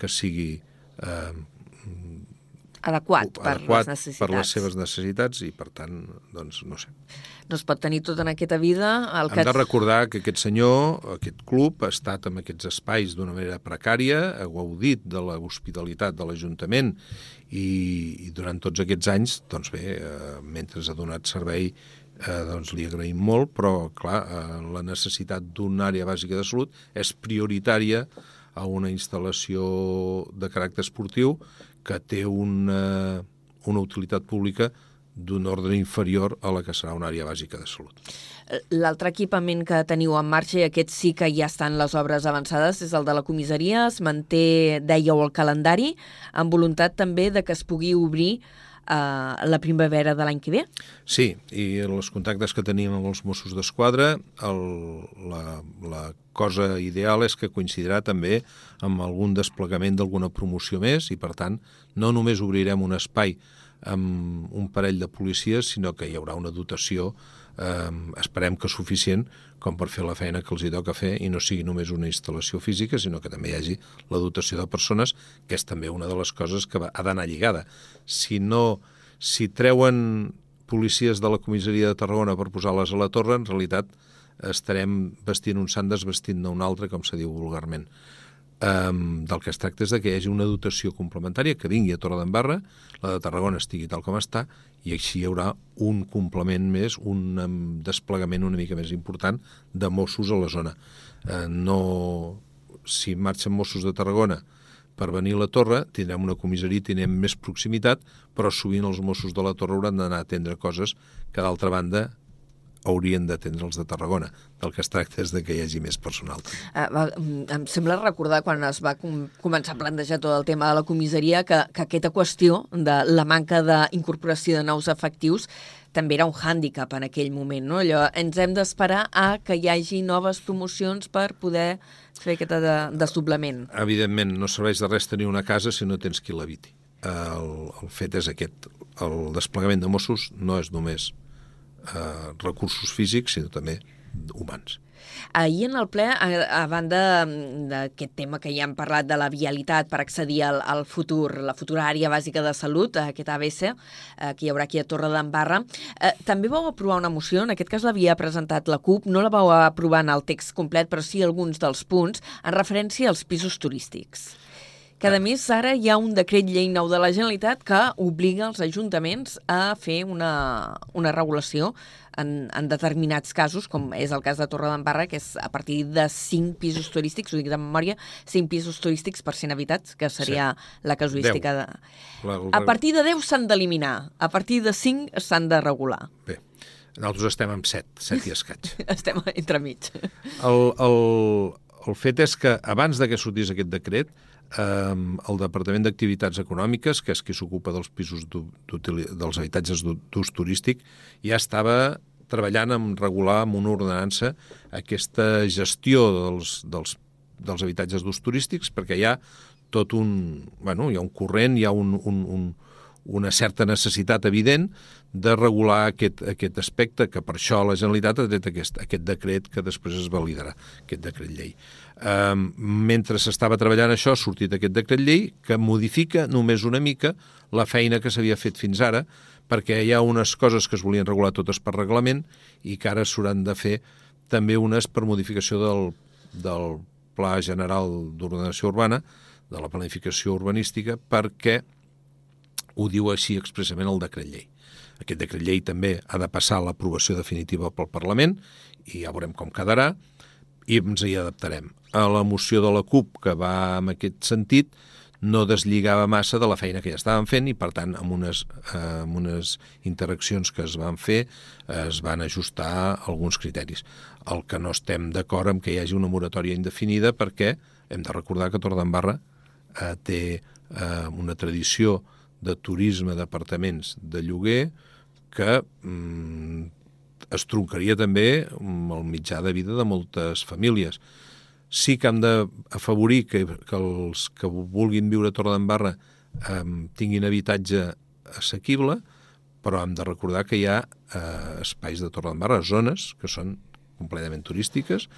Speaker 11: que sigui eh,
Speaker 2: adequat per
Speaker 11: adequat
Speaker 2: les necessitats.
Speaker 11: per les seves necessitats i, per tant, doncs, no sé.
Speaker 2: No es pot tenir tot en aquesta vida. El
Speaker 11: Hem que... de recordar que aquest senyor, aquest club, ha estat en aquests espais d'una manera precària, ha gaudit de l'hospitalitat de l'Ajuntament i, i durant tots aquests anys, doncs bé, eh, mentre ha donat servei eh, doncs li agraïm molt, però clar, eh, la necessitat d'una àrea bàsica de salut és prioritària a una instal·lació de caràcter esportiu que té una, una utilitat pública d'un ordre inferior a la que serà una àrea bàsica de salut.
Speaker 2: L'altre equipament que teniu en marxa, i aquest sí que ja estan les obres avançades, és el de la comissaria. Es manté, dèieu, el calendari, amb voluntat també de que es pugui obrir eh, la primavera de l'any que ve?
Speaker 11: Sí, i els contactes que tenim amb els Mossos d'Esquadra, la, la cosa ideal és que coincidirà també amb algun desplegament d'alguna promoció més i, per tant, no només obrirem un espai amb un parell de policies, sinó que hi haurà una dotació, eh, esperem que suficient, com per fer la feina que els hi toca fer i no sigui només una instal·lació física, sinó que també hi hagi la dotació de persones, que és també una de les coses que ha d'anar lligada. Si no, si treuen policies de la comissaria de Tarragona per posar-les a la torre, en realitat estarem vestint un sant desvestint-ne un altre, com se diu vulgarment. Um, del que es tracta és de que hi hagi una dotació complementària que vingui a Torre d'Embarra, la de Tarragona estigui tal com està, i així hi haurà un complement més, un um, desplegament una mica més important de Mossos a la zona. Uh, no, si marxen Mossos de Tarragona per venir a la torre, tindrem una comissaria, tindrem més proximitat, però sovint els Mossos de la torre hauran d'anar a atendre coses que, d'altra banda, haurien d'atendre els de Tarragona. Del que es tracta és de que hi hagi més personal.
Speaker 2: Uh, va, mm, em sembla recordar quan es va com començar a plantejar tot el tema de la comissaria que, que aquesta qüestió de la manca d'incorporació de nous efectius també era un hàndicap en aquell moment, no? Allò, ens hem d'esperar a que hi hagi noves promocions per poder fer aquest de, desdoblament.
Speaker 11: Evidentment, no serveix de res tenir una casa si no tens qui l'habiti. El, el fet és aquest. El desplegament de Mossos no és només eh, recursos físics, sinó també humans.
Speaker 2: Ahir en el ple, a, a banda d'aquest tema que ja hem parlat de la vialitat per accedir al, al futur, la futura àrea bàsica de salut, aquest ABC, eh, que hi haurà aquí a Torre d'Embarra, eh, també vau aprovar una moció, en aquest cas l'havia presentat la CUP, no la vau aprovar en el text complet, però sí alguns dels punts, en referència als pisos turístics que a més ara hi ha un decret llei nou de la Generalitat que obliga els ajuntaments a fer una, una regulació en, en determinats casos, com és el cas de Torre d'Embarra, que és a partir de 5 pisos turístics, ho dic de memòria, 5 pisos turístics per 100 habitats, que seria sí. la casuística. De... La, la... A partir de 10 s'han d'eliminar, a partir de 5 s'han de regular.
Speaker 11: Bé, Nosaltres estem amb 7, 7 i escaig.
Speaker 2: Estem entremig.
Speaker 11: El, el, el fet és que abans de que sortís aquest decret, el Departament d'Activitats Econòmiques, que és qui s'ocupa dels pisos dels habitatges d'ús turístic, ja estava treballant en regular amb una ordenança aquesta gestió dels, dels, dels habitatges d'ús turístics, perquè hi ha tot un... Bueno, hi ha un corrent, hi ha un, un, un, una certa necessitat evident de regular aquest, aquest aspecte, que per això la Generalitat ha tret aquest, aquest decret que després es validarà, aquest decret llei. Um, mentre s'estava treballant això, ha sortit aquest decret llei que modifica només una mica la feina que s'havia fet fins ara, perquè hi ha unes coses que es volien regular totes per reglament i que ara s'hauran de fer també unes per modificació del, del Pla General d'Ordenació Urbana, de la planificació urbanística, perquè ho diu així expressament el decret llei. Aquest decret llei també ha de passar l'aprovació definitiva pel Parlament i ja veurem com quedarà i ens hi adaptarem. A la moció de la CUP, que va en aquest sentit, no deslligava massa de la feina que ja estaven fent i, per tant, amb unes, eh, amb unes interaccions que es van fer es van ajustar alguns criteris. El que no estem d'acord amb que hi hagi una moratòria indefinida perquè hem de recordar que Torredembarra eh, té eh, una tradició de turisme d'apartaments de lloguer que mm, es troncaria també amb el mitjà de vida de moltes famílies. Sí que hem d'afavorir que, que els que vulguin viure a Torredembarra eh, tinguin habitatge assequible, però hem de recordar que hi ha eh, espais de Torredembarra, zones que són completament turístiques,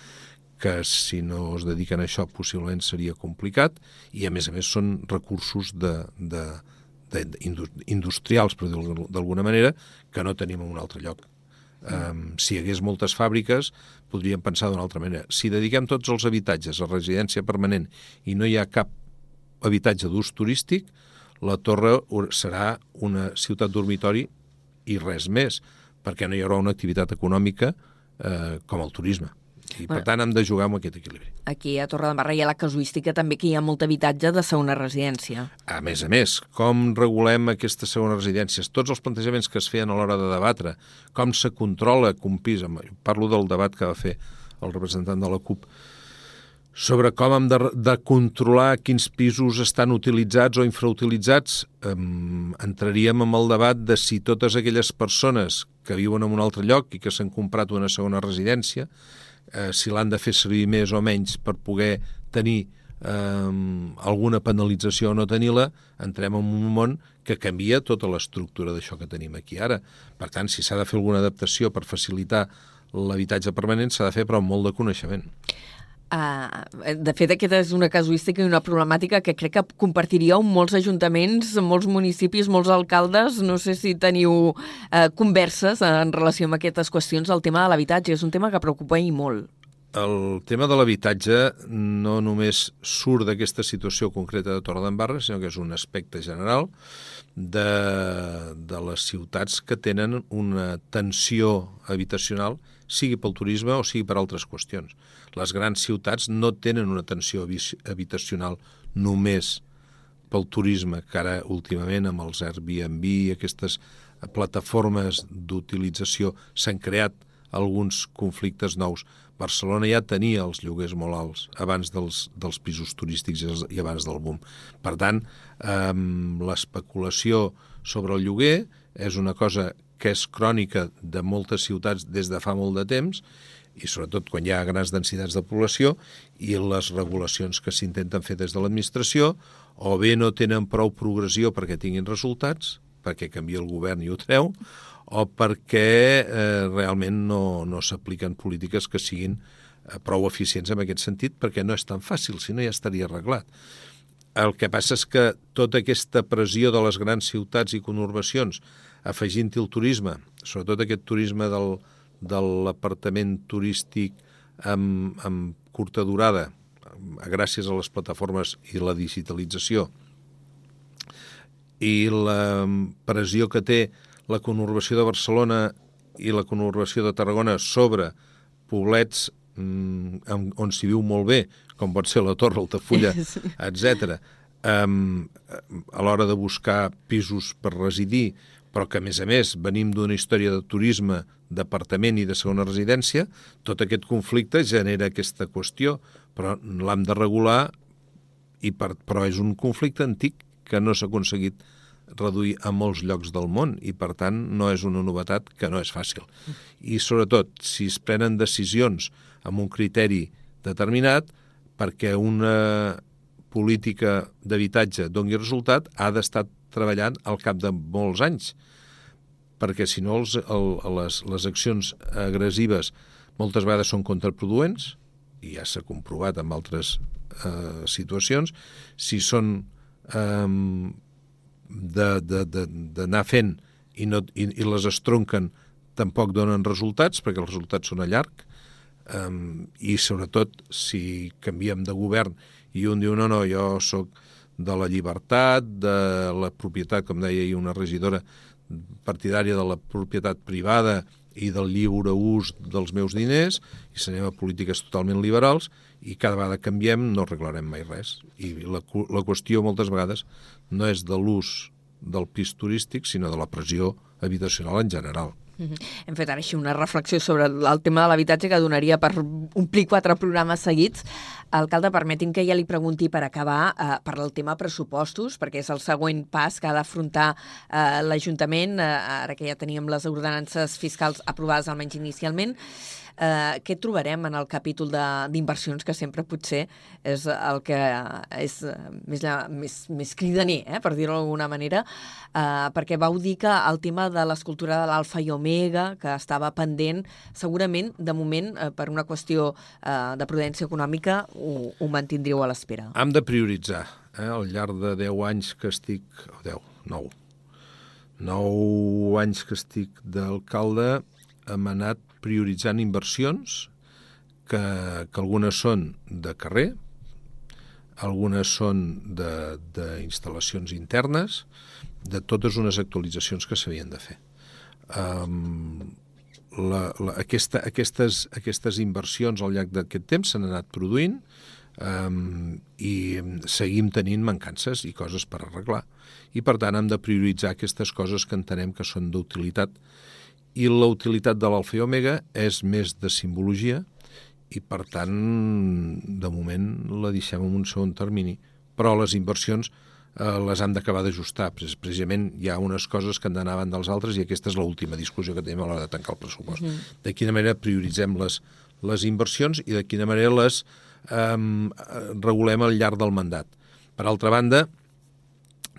Speaker 11: que si no es dediquen a això possiblement seria complicat i a més a més són recursos de, de, de, industrials, per dir-ho d'alguna manera, que no tenim en un altre lloc. Um, si hi hagués moltes fàbriques, podríem pensar d'una altra manera. Si dediquem tots els habitatges a residència permanent i no hi ha cap habitatge d'ús turístic, la torre serà una ciutat dormitori i res més, perquè no hi haurà una activitat econòmica eh, com el turisme. I, per tant, hem de jugar amb aquest equilibri.
Speaker 2: Aquí a Torre de Barra hi ha la casuística també que hi ha molt habitatge de segona residència.
Speaker 11: A més a més, com regulem aquestes segones residències? Tots els plantejaments que es feien a l'hora de debatre, com se controla un pis, parlo del debat que va fer el representant de la CUP, sobre com hem de, de controlar quins pisos estan utilitzats o infrautilitzats, um, entraríem en el debat de si totes aquelles persones que viuen en un altre lloc i que s'han comprat una segona residència eh, si l'han de fer servir més o menys per poder tenir eh, alguna penalització o no tenir-la, entrem en un món que canvia tota l'estructura d'això que tenim aquí ara. Per tant, si s'ha de fer alguna adaptació per facilitar l'habitatge permanent, s'ha de fer però amb molt de coneixement.
Speaker 2: Uh, de fet, aquesta és una casuística i una problemàtica que crec que compartiríeu molts ajuntaments, molts municipis, molts alcaldes. No sé si teniu uh, converses en relació amb aquestes qüestions. El tema de l'habitatge és un tema que preocupa i molt.
Speaker 11: El tema de l'habitatge no només surt d'aquesta situació concreta de Torredembarra, sinó que és un aspecte general de, de les ciutats que tenen una tensió habitacional, sigui pel turisme o sigui per altres qüestions les grans ciutats no tenen una atenció habitacional només pel turisme, que ara últimament amb els Airbnb i aquestes plataformes d'utilització s'han creat alguns conflictes nous. Barcelona ja tenia els lloguers molt alts abans dels, dels pisos turístics i abans del boom. Per tant, eh, l'especulació sobre el lloguer és una cosa que és crònica de moltes ciutats des de fa molt de temps i sobretot quan hi ha grans densitats de població i les regulacions que s'intenten fer des de l'administració o bé no tenen prou progressió perquè tinguin resultats, perquè canvia el govern i ho treu, o perquè eh, realment no, no s'apliquen polítiques que siguin eh, prou eficients en aquest sentit, perquè no és tan fàcil, si no ja estaria arreglat. El que passa és que tota aquesta pressió de les grans ciutats i conurbacions, afegint-hi el turisme, sobretot aquest turisme del, de l'apartament turístic amb, amb curta durada, gràcies a les plataformes i la digitalització, i la pressió que té la conurbació de Barcelona i la conurbació de Tarragona sobre poblets mm, on s'hi viu molt bé, com pot ser la Torre, Altafulla, etc. Um, a l'hora de buscar pisos per residir, però que a més a més venim d'una història de turisme, d'apartament i de segona residència, tot aquest conflicte genera aquesta qüestió, però l'hem de regular, i per, però és un conflicte antic que no s'ha aconseguit reduir a molts llocs del món i, per tant, no és una novetat que no és fàcil. I, sobretot, si es prenen decisions amb un criteri determinat, perquè una política d'habitatge doni resultat, ha d'estar treballant al cap de molts anys, perquè si no els, el, les, les accions agressives moltes vegades són contraproduents, i ja s'ha comprovat en altres eh, situacions, si són eh, d'anar fent i, no, i, i les estronquen tampoc donen resultats, perquè els resultats són a llarg, um, i sobretot si canviem de govern i un diu no, no, jo sóc de la llibertat, de la propietat, com deia ahir una regidora partidària de la propietat privada i del lliure ús dels meus diners, i s'anem a polítiques totalment liberals, i cada vegada canviem no arreglarem mai res. I la, la qüestió moltes vegades no és de l'ús del pis turístic, sinó de la pressió habitacional en general.
Speaker 2: Hem fet ara així una reflexió sobre el tema de l'habitatge que donaria per omplir quatre programes seguits. Alcalde, permeti'm que ja li pregunti per acabar eh, per el tema pressupostos, perquè és el següent pas que ha d'afrontar eh, l'Ajuntament, eh, ara que ja teníem les ordenances fiscals aprovades almenys inicialment eh, què trobarem en el capítol d'inversions, que sempre potser és el que és més, més, més cridaner, eh, per dir-ho d'alguna manera, eh, perquè vau dir que el tema de l'escultura de l'Alfa i Omega, que estava pendent, segurament, de moment, eh, per una qüestió eh, de prudència econòmica, ho, ho mantindríeu a l'espera.
Speaker 11: Hem de prioritzar. Eh? Al llarg de 10 anys que estic... 10, 9. 9 anys que estic d'alcalde hem anat prioritzant inversions que, que algunes són de carrer, algunes són d'instal·lacions internes, de totes unes actualitzacions que s'havien de fer. Um, la, la, aquesta, aquestes, aquestes inversions al llarg d'aquest temps s'han anat produint um, i seguim tenint mancances i coses per arreglar. I, per tant, hem de prioritzar aquestes coses que entenem que són d'utilitat i la utilitat de l'alfa i omega és més de simbologia i, per tant, de moment la deixem en un segon termini. Però les inversions eh, les hem d'acabar d'ajustar. Precisament hi ha unes coses que han d'anar davant dels altres i aquesta és l'última discussió que tenim a l'hora de tancar el pressupost. Mm -hmm. De quina manera prioritzem les, les inversions i de quina manera les eh, regulem al llarg del mandat. Per altra banda,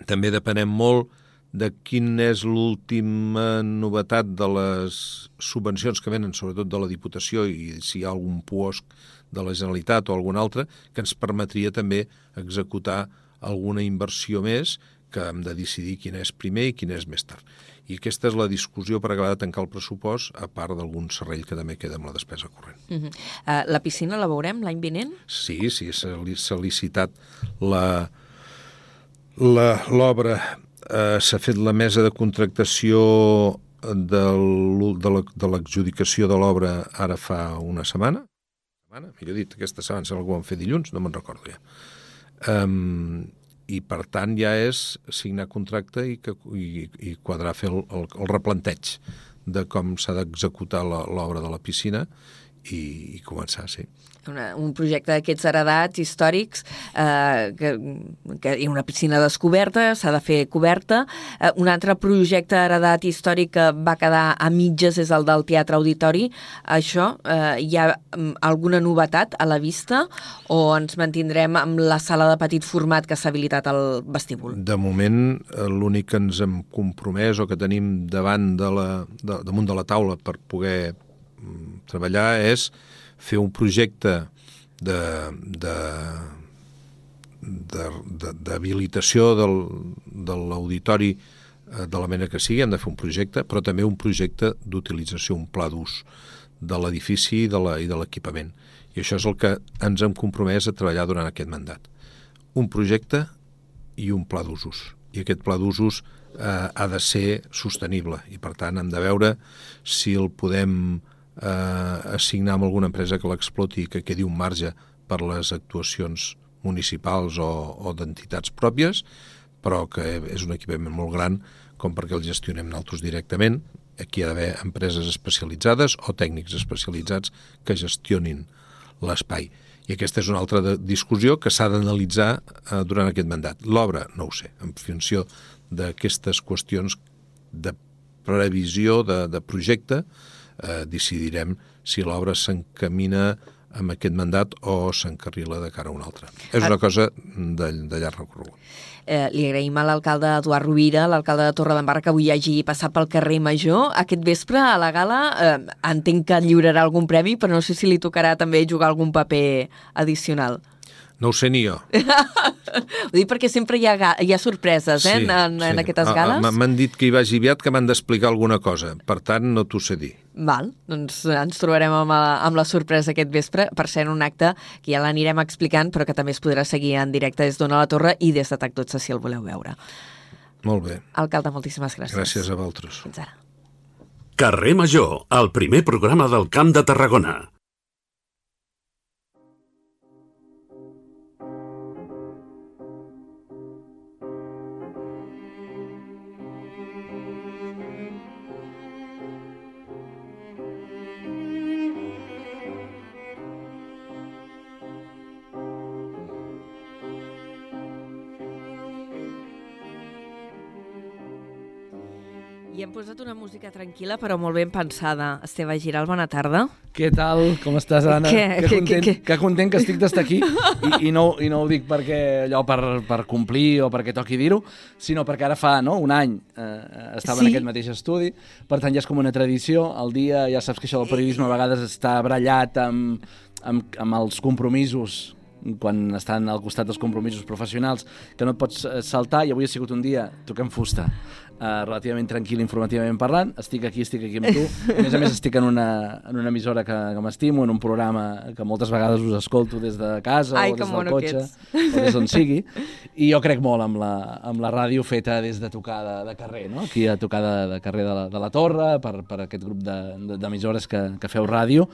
Speaker 11: també depenem molt de quin és l'última novetat de les subvencions que venen, sobretot de la Diputació, i si hi ha algun puosc de la Generalitat o algun altre, que ens permetria també executar alguna inversió més que hem de decidir quina és primer i quina és més tard. I aquesta és la discussió per acabar de tancar el pressupost, a part d'algun serrell que també queda amb la despesa corrent.
Speaker 2: Uh -huh. uh, la piscina la veurem l'any vinent?
Speaker 11: Sí, sí, s'ha licitat l'obra eh, s'ha fet la mesa de contractació de l'exjudicació de l'obra ara fa una setmana, setmana, millor dit, aquesta setmana, si algú van fer dilluns, no me'n recordo ja. Um, I per tant ja és signar contracte i, que, i, i quadrar fer el, el, el replanteig de com s'ha d'executar l'obra de la piscina i, i començar, sí
Speaker 2: una, un projecte d'aquests heredats històrics, eh, que, que hi ha una piscina descoberta, s'ha de fer coberta. Eh, un altre projecte heredat històric que va quedar a mitges és el del Teatre Auditori. Això, eh, hi ha mm, alguna novetat a la vista o ens mantindrem amb la sala de petit format que s'ha habilitat al vestíbul?
Speaker 11: De moment, eh, l'únic que ens hem compromès o que tenim davant de la, de, damunt de la taula per poder mm, treballar és fer un projecte de, de, d'habilitació de, de, de l'auditori eh, de la mena que sigui, hem de fer un projecte, però també un projecte d'utilització, un pla d'ús de l'edifici i de l'equipament. I això és el que ens hem compromès a treballar durant aquest mandat. Un projecte i un pla d'usos. I aquest pla d'usos eh, ha de ser sostenible i, per tant, hem de veure si el podem eh, assignar amb alguna empresa que l'exploti i que quedi un marge per les actuacions municipals o, o d'entitats pròpies, però que és un equipament molt gran com perquè el gestionem nosaltres directament. Aquí hi ha d'haver empreses especialitzades o tècnics especialitzats que gestionin l'espai. I aquesta és una altra de discussió que s'ha d'analitzar eh, durant aquest mandat. L'obra, no ho sé, en funció d'aquestes qüestions de previsió de, de projecte, decidirem si l'obra s'encamina amb aquest mandat o s'encarrila de cara a un altre. És una cosa de, de llarg recorregut.
Speaker 2: Eh, li agraïm a l'alcalde Eduard Rovira, l'alcalde de Torredembarra, que avui hagi passat pel carrer Major. Aquest vespre, a la gala, eh, entenc que lliurarà algun premi, però no sé si li tocarà també jugar algun paper addicional.
Speaker 11: No ho sé ni jo.
Speaker 2: ho dic perquè sempre hi ha, hi ha sorpreses eh, sí, en, en, sí. en aquestes gales.
Speaker 11: M'han dit que hi vagi aviat que m'han d'explicar alguna cosa. Per tant, no t'ho sé dir.
Speaker 2: Val, doncs ens trobarem amb la, amb la sorpresa aquest vespre, per ser un acte que ja l'anirem explicant, però que també es podrà seguir en directe des d'Ona la Torre i des de TAC 12 si el voleu veure.
Speaker 11: Molt bé.
Speaker 2: Alcalde, moltíssimes gràcies.
Speaker 11: Gràcies a vosaltres.
Speaker 2: Fins ara.
Speaker 3: Carrer Major, el primer programa del Camp de Tarragona.
Speaker 2: Hem posat una música tranquil·la però molt ben pensada. Esteve Giral, bona tarda.
Speaker 12: Què tal? Com estàs, Anna? Que,
Speaker 2: que,
Speaker 12: content,
Speaker 2: que,
Speaker 12: que content que estic d'estar aquí I, i, no, i no ho dic perquè allò per, per complir o perquè toqui dir-ho, sinó perquè ara fa no, un any eh, estava sí? en aquest mateix estudi, per tant ja és com una tradició. El dia, ja saps que això del periodisme a vegades està brallat amb, amb, amb els compromisos quan estan al costat dels compromisos professionals que no et pots eh, saltar i avui ha sigut un dia, toquem fusta uh, relativament tranquil informativament parlant. Estic aquí, estic aquí amb tu. A més a més estic en una, en una emissora que, que m'estimo en un programa que moltes vegades us escolto des de casa
Speaker 2: Ai,
Speaker 12: o des del cotxe o des d'on sigui i jo crec molt amb la, amb la ràdio feta des de tocar de, de carrer no? aquí a tocar de, de carrer de la, de la Torre per, per aquest grup d'emissores de, que, que feu ràdio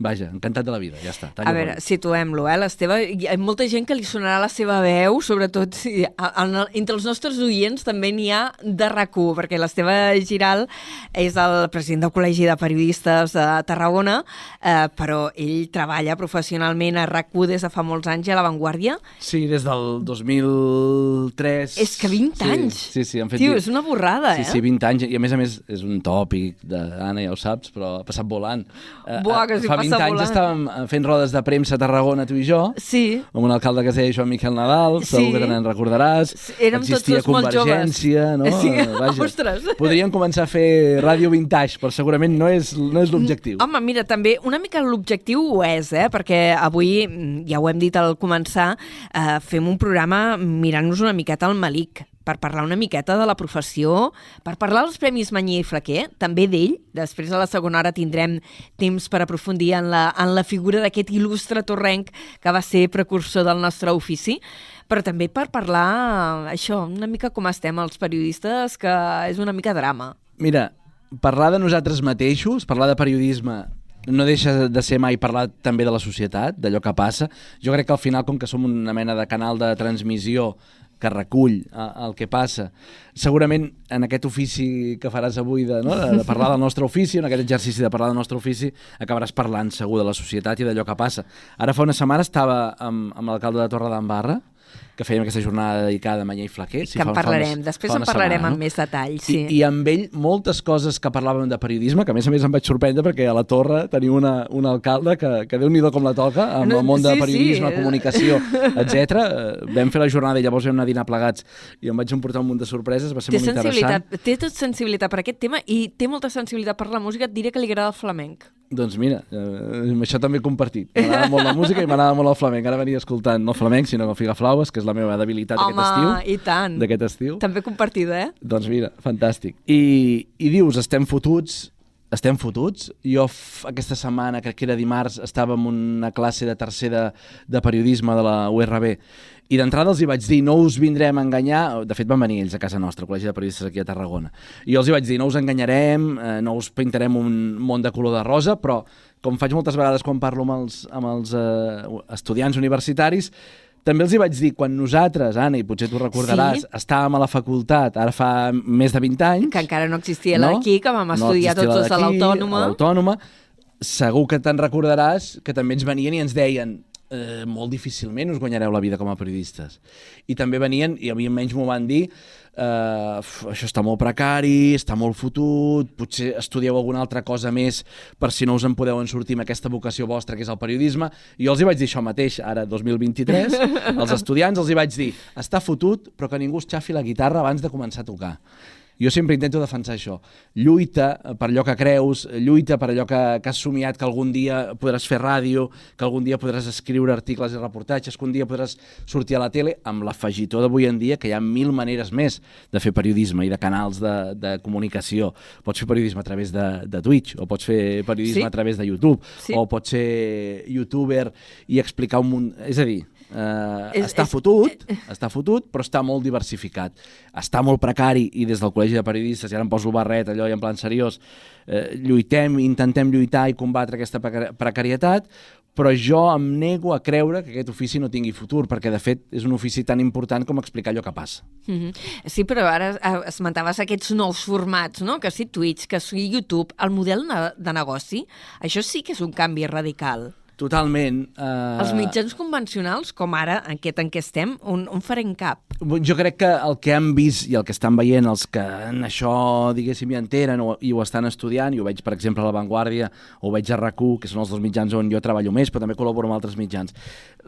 Speaker 12: Vaja, encantat de la vida, ja està.
Speaker 2: A veure, situem-lo, eh, l'Esteve. Hi ha molta gent que li sonarà la seva veu, sobretot si, en, entre els nostres oients també n'hi ha de rac perquè l'Esteve Giral és el president del Col·legi de Periodistes de Tarragona, eh, però ell treballa professionalment a rac des de fa molts anys a La Vanguardia.
Speaker 12: Sí, des del 2003.
Speaker 2: És que 20
Speaker 12: sí,
Speaker 2: anys!
Speaker 12: Sí, sí, han fet...
Speaker 2: Tio, és una borrada,
Speaker 12: sí,
Speaker 2: eh?
Speaker 12: Sí, sí, 20 anys, i a més a més és un tòpic d'Anna, ja ho saps, però ha passat volant.
Speaker 2: Eh, Buah, que si
Speaker 12: fa 20
Speaker 2: passa
Speaker 12: anys
Speaker 2: volant.
Speaker 12: estàvem fent rodes de premsa a Tarragona, tu i jo,
Speaker 2: sí.
Speaker 12: amb un alcalde que es deia Joan Miquel Nadal,
Speaker 2: Sí.
Speaker 12: segur que te n'en recordaràs.
Speaker 2: Sí, érem tots
Speaker 12: Existia
Speaker 2: joves.
Speaker 12: Convergència, no?
Speaker 2: Sí,
Speaker 12: Vaja.
Speaker 2: ostres.
Speaker 12: Podríem començar a fer ràdio vintage, però segurament no és, no és l'objectiu.
Speaker 2: Home, mira, també una mica l'objectiu ho és, eh? perquè avui, mm, ja ho hem dit al començar, eh, fem un programa mirant-nos una miqueta al malic per parlar una miqueta de la professió, per parlar dels Premis Manyer i Flaquer, també d'ell. Després, a la segona hora, tindrem temps per aprofundir en la, en la figura d'aquest il·lustre torrenc que va ser precursor del nostre ofici, però també per parlar, això, una mica com estem els periodistes, que és una mica drama.
Speaker 12: Mira, parlar de nosaltres mateixos, parlar de periodisme, no deixa de ser mai parlar també de la societat, d'allò que passa. Jo crec que al final, com que som una mena de canal de transmissió que recull el que passa. Segurament en aquest ofici que faràs avui de, no, de, de parlar del nostre ofici, en aquest exercici de parlar del nostre ofici, acabaràs parlant segur de la societat i d'allò que passa. Ara fa una setmana estava amb, amb l'alcalde de Torre d'Embarra, que fèiem aquesta jornada dedicada a Manyer i Flaquer.
Speaker 2: Sí, que en parlarem, unes, després en parlarem setmana, amb no? més detall. Sí.
Speaker 12: I, I amb ell moltes coses que parlàvem de periodisme, que a més a més em vaig sorprendre perquè a la Torre tenia una, un alcalde que, que déu-n'hi-do com la toca, amb no, el món sí, de periodisme, sí. comunicació, etc. Vam fer la jornada i llavors vam anar a dinar plegats i em vaig emportar un munt de sorpreses, va ser
Speaker 2: té
Speaker 12: molt interessant.
Speaker 2: Té tot sensibilitat per aquest tema i té molta sensibilitat per la música, et diré que li agrada el flamenc.
Speaker 12: Doncs mira, eh, això també he compartit. M'agrada molt la música i m'agrada molt el flamenc. Ara venia escoltant no flamenc, sinó el Figaflaues, que és la meva debilitat
Speaker 2: Home,
Speaker 12: aquest estiu.
Speaker 2: i tant.
Speaker 12: D'aquest estiu.
Speaker 2: També compartida, eh?
Speaker 12: Doncs mira, fantàstic. I, i dius, estem fotuts, estem fotuts. Jo aquesta setmana, crec que era dimarts, estava en una classe de tercer de, de periodisme de la URB i d'entrada els hi vaig dir, no us vindrem a enganyar, de fet van venir ells a casa nostra, al Col·legi de Periodistes aquí a Tarragona, i els hi vaig dir, no us enganyarem, eh, no us pintarem un món de color de rosa, però com faig moltes vegades quan parlo amb els, amb els eh, estudiants universitaris, També els hi vaig dir, quan nosaltres, Anna, i potser tu recordaràs,
Speaker 2: Sí.
Speaker 12: estàvem a la facultat, ara fa més de 20 anys...
Speaker 2: Que encara no existia l'AQUI, que vam estudiar
Speaker 12: existia
Speaker 2: tots a l'Autònoma.
Speaker 12: l'Autònoma. Segur que te'n recordaràs que també ens venien i ens deien eh, molt difícilment us guanyareu la vida com a periodistes. I també venien, i a mi almenys m'ho van dir, eh, "Uf, això està molt precari, està molt fotut, potser estudieu alguna altra cosa més per si no us en podeu en sortir amb aquesta vocació vostra que és el periodisme. I jo els hi vaig dir això mateix, ara 2023, als estudiants els hi vaig dir està fotut, però que ningú es xafi la guitarra abans de començar a tocar. Jo sempre intento defensar això. Lluita per allò que creus, lluita per allò que, que has somiat que algun dia podràs fer ràdio, que algun dia podràs escriure articles i reportatges, que un dia podràs sortir a la tele, amb l'afegitó d'avui en dia que hi ha mil maneres més de fer periodisme i de canals de, de comunicació. Pots fer periodisme a través de, de Twitch, o pots fer periodisme
Speaker 2: Sí.
Speaker 12: a través de YouTube,
Speaker 2: Sí.
Speaker 12: o pots ser youtuber i explicar un munt... És a dir, eh,
Speaker 2: És-
Speaker 12: està
Speaker 2: és-
Speaker 12: fotut, està fotut, però està molt diversificat. Està molt precari i des del Col·legi de Periodistes, i ara em poso el barret allò i en plan seriós, eh, lluitem, intentem lluitar i combatre aquesta preca- precarietat, però jo em nego a creure que aquest ofici no tingui futur, perquè de fet és un ofici tan important com explicar allò que passa.
Speaker 2: Mhm. Sí, però ara eh, esmentaves aquests nous formats, no? que sí Twitch, que sí YouTube, el model de negoci, això sí que és un canvi radical.
Speaker 12: Totalment. Eh...
Speaker 2: Els mitjans convencionals, com ara, en aquest en què estem, on, on farem cap?
Speaker 12: Jo crec que el que han vist i el que estan veient els que en això, diguéssim, hi entenen o, i ho estan estudiant, i ho veig, per exemple, a La Vanguardia, o ho veig a rac que són els dos mitjans on jo treballo més, però també col·laboro amb altres mitjans.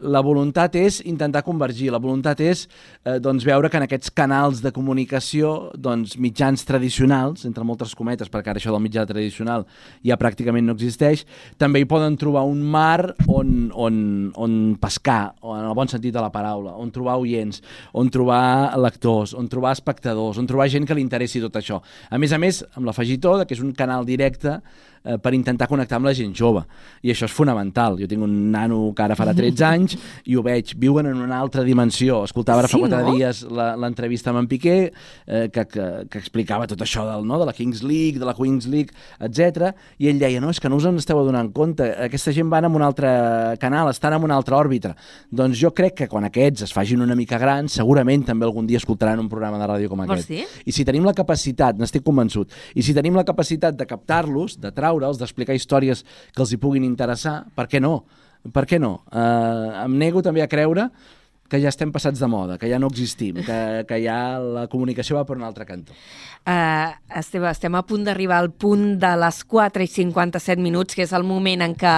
Speaker 12: La voluntat és intentar convergir, la voluntat és eh, doncs, veure que en aquests canals de comunicació, doncs, mitjans tradicionals, entre moltes cometes, perquè ara això del mitjà tradicional ja pràcticament no existeix, també hi poden trobar un mar on, on, on pescar, en el bon sentit de la paraula, on trobar oients, on trobar lectors, on trobar espectadors, on trobar gent que li interessi tot això. A més a més, amb l'afegitó que és un canal directe eh, per intentar connectar amb la gent jove. I això és fonamental. Jo tinc un nano que ara farà 13 anys i ho veig, viuen en una altra dimensió. Escoltava ara
Speaker 2: Sí,
Speaker 12: fa 4
Speaker 2: no?
Speaker 12: dies la- l'entrevista amb en Piqué, eh, que, que, que explicava tot això del, no, de la Kings League, de la Queens League, etc. I ell deia, no, és que no us en esteu adonant compte, aquesta gent van en un altre canal, estan en una altra òrbita. Doncs jo crec que quan aquests es facin una mica grans, segurament també algun dia escoltaran un programa de ràdio com
Speaker 2: Vols
Speaker 12: aquest.
Speaker 2: dir?
Speaker 12: I si tenim la capacitat, n'estic convençut, i si tenim la capacitat de captar-los, de traure'ls, d'explicar històries que els hi puguin interessar, per què no? Per què no? Uh, em nego també a creure que ja estem passats de moda, que ja no existim, que, que ja la comunicació va per un altre cantó.
Speaker 2: Uh, Esteve, estem a punt d'arribar al punt de les 4 i 57 minuts, que és el moment en què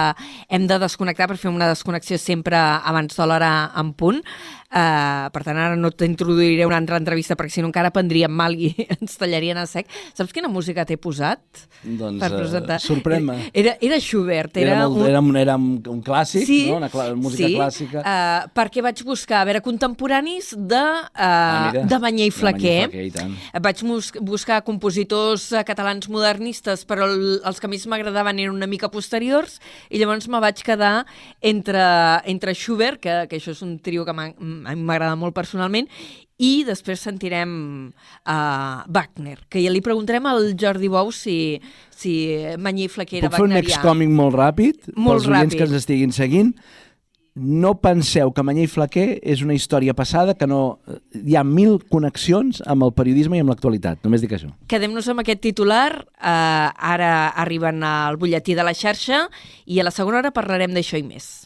Speaker 2: hem de desconnectar per fer una desconnexió sempre abans de l'hora en punt. Uh, per tant, ara no t'introduiré una altra entrevista perquè si no encara prendríem mal i ens tallarien a sec. Saps quina música t'he posat?
Speaker 12: Doncs
Speaker 2: per
Speaker 12: eh,
Speaker 2: presentar?
Speaker 12: sorprèn-me.
Speaker 2: Era, era Schubert.
Speaker 12: Era,
Speaker 2: Era,
Speaker 12: molt,
Speaker 2: un...
Speaker 12: era, un, era un, clàssic,
Speaker 2: sí,
Speaker 12: no? una clà música
Speaker 2: sí,
Speaker 12: clàssica.
Speaker 2: Uh, perquè vaig buscar, a veure, contemporanis de, uh,
Speaker 12: Ah, mira.
Speaker 2: de Banyé i
Speaker 12: De
Speaker 2: Flaquer.
Speaker 12: Banyé i Flaquer.
Speaker 2: Vaig buscar compositors catalans modernistes, però el, els que més m'agradaven eren una mica posteriors, i llavors me vaig quedar entre, entre Schubert, que, que això és un trio que m'ha- a mi m'agrada molt personalment, i després sentirem uh, Wagner, que ja li preguntarem al Jordi Bou si, si Banyé i Flaquer era
Speaker 12: Puc fer un
Speaker 2: wagnerià.
Speaker 12: molt ràpid?
Speaker 2: Molt
Speaker 12: pels
Speaker 2: ràpid.
Speaker 12: que ens estiguin seguint. No penseu que Manyer i Flaquer és una història passada, que no... Hi ha mil connexions amb el periodisme i amb l'actualitat. Només dic això.
Speaker 2: Quedem-nos amb aquest titular. Uh, ara arriben al butlletí de la xarxa i a la segona hora parlarem d'això i més.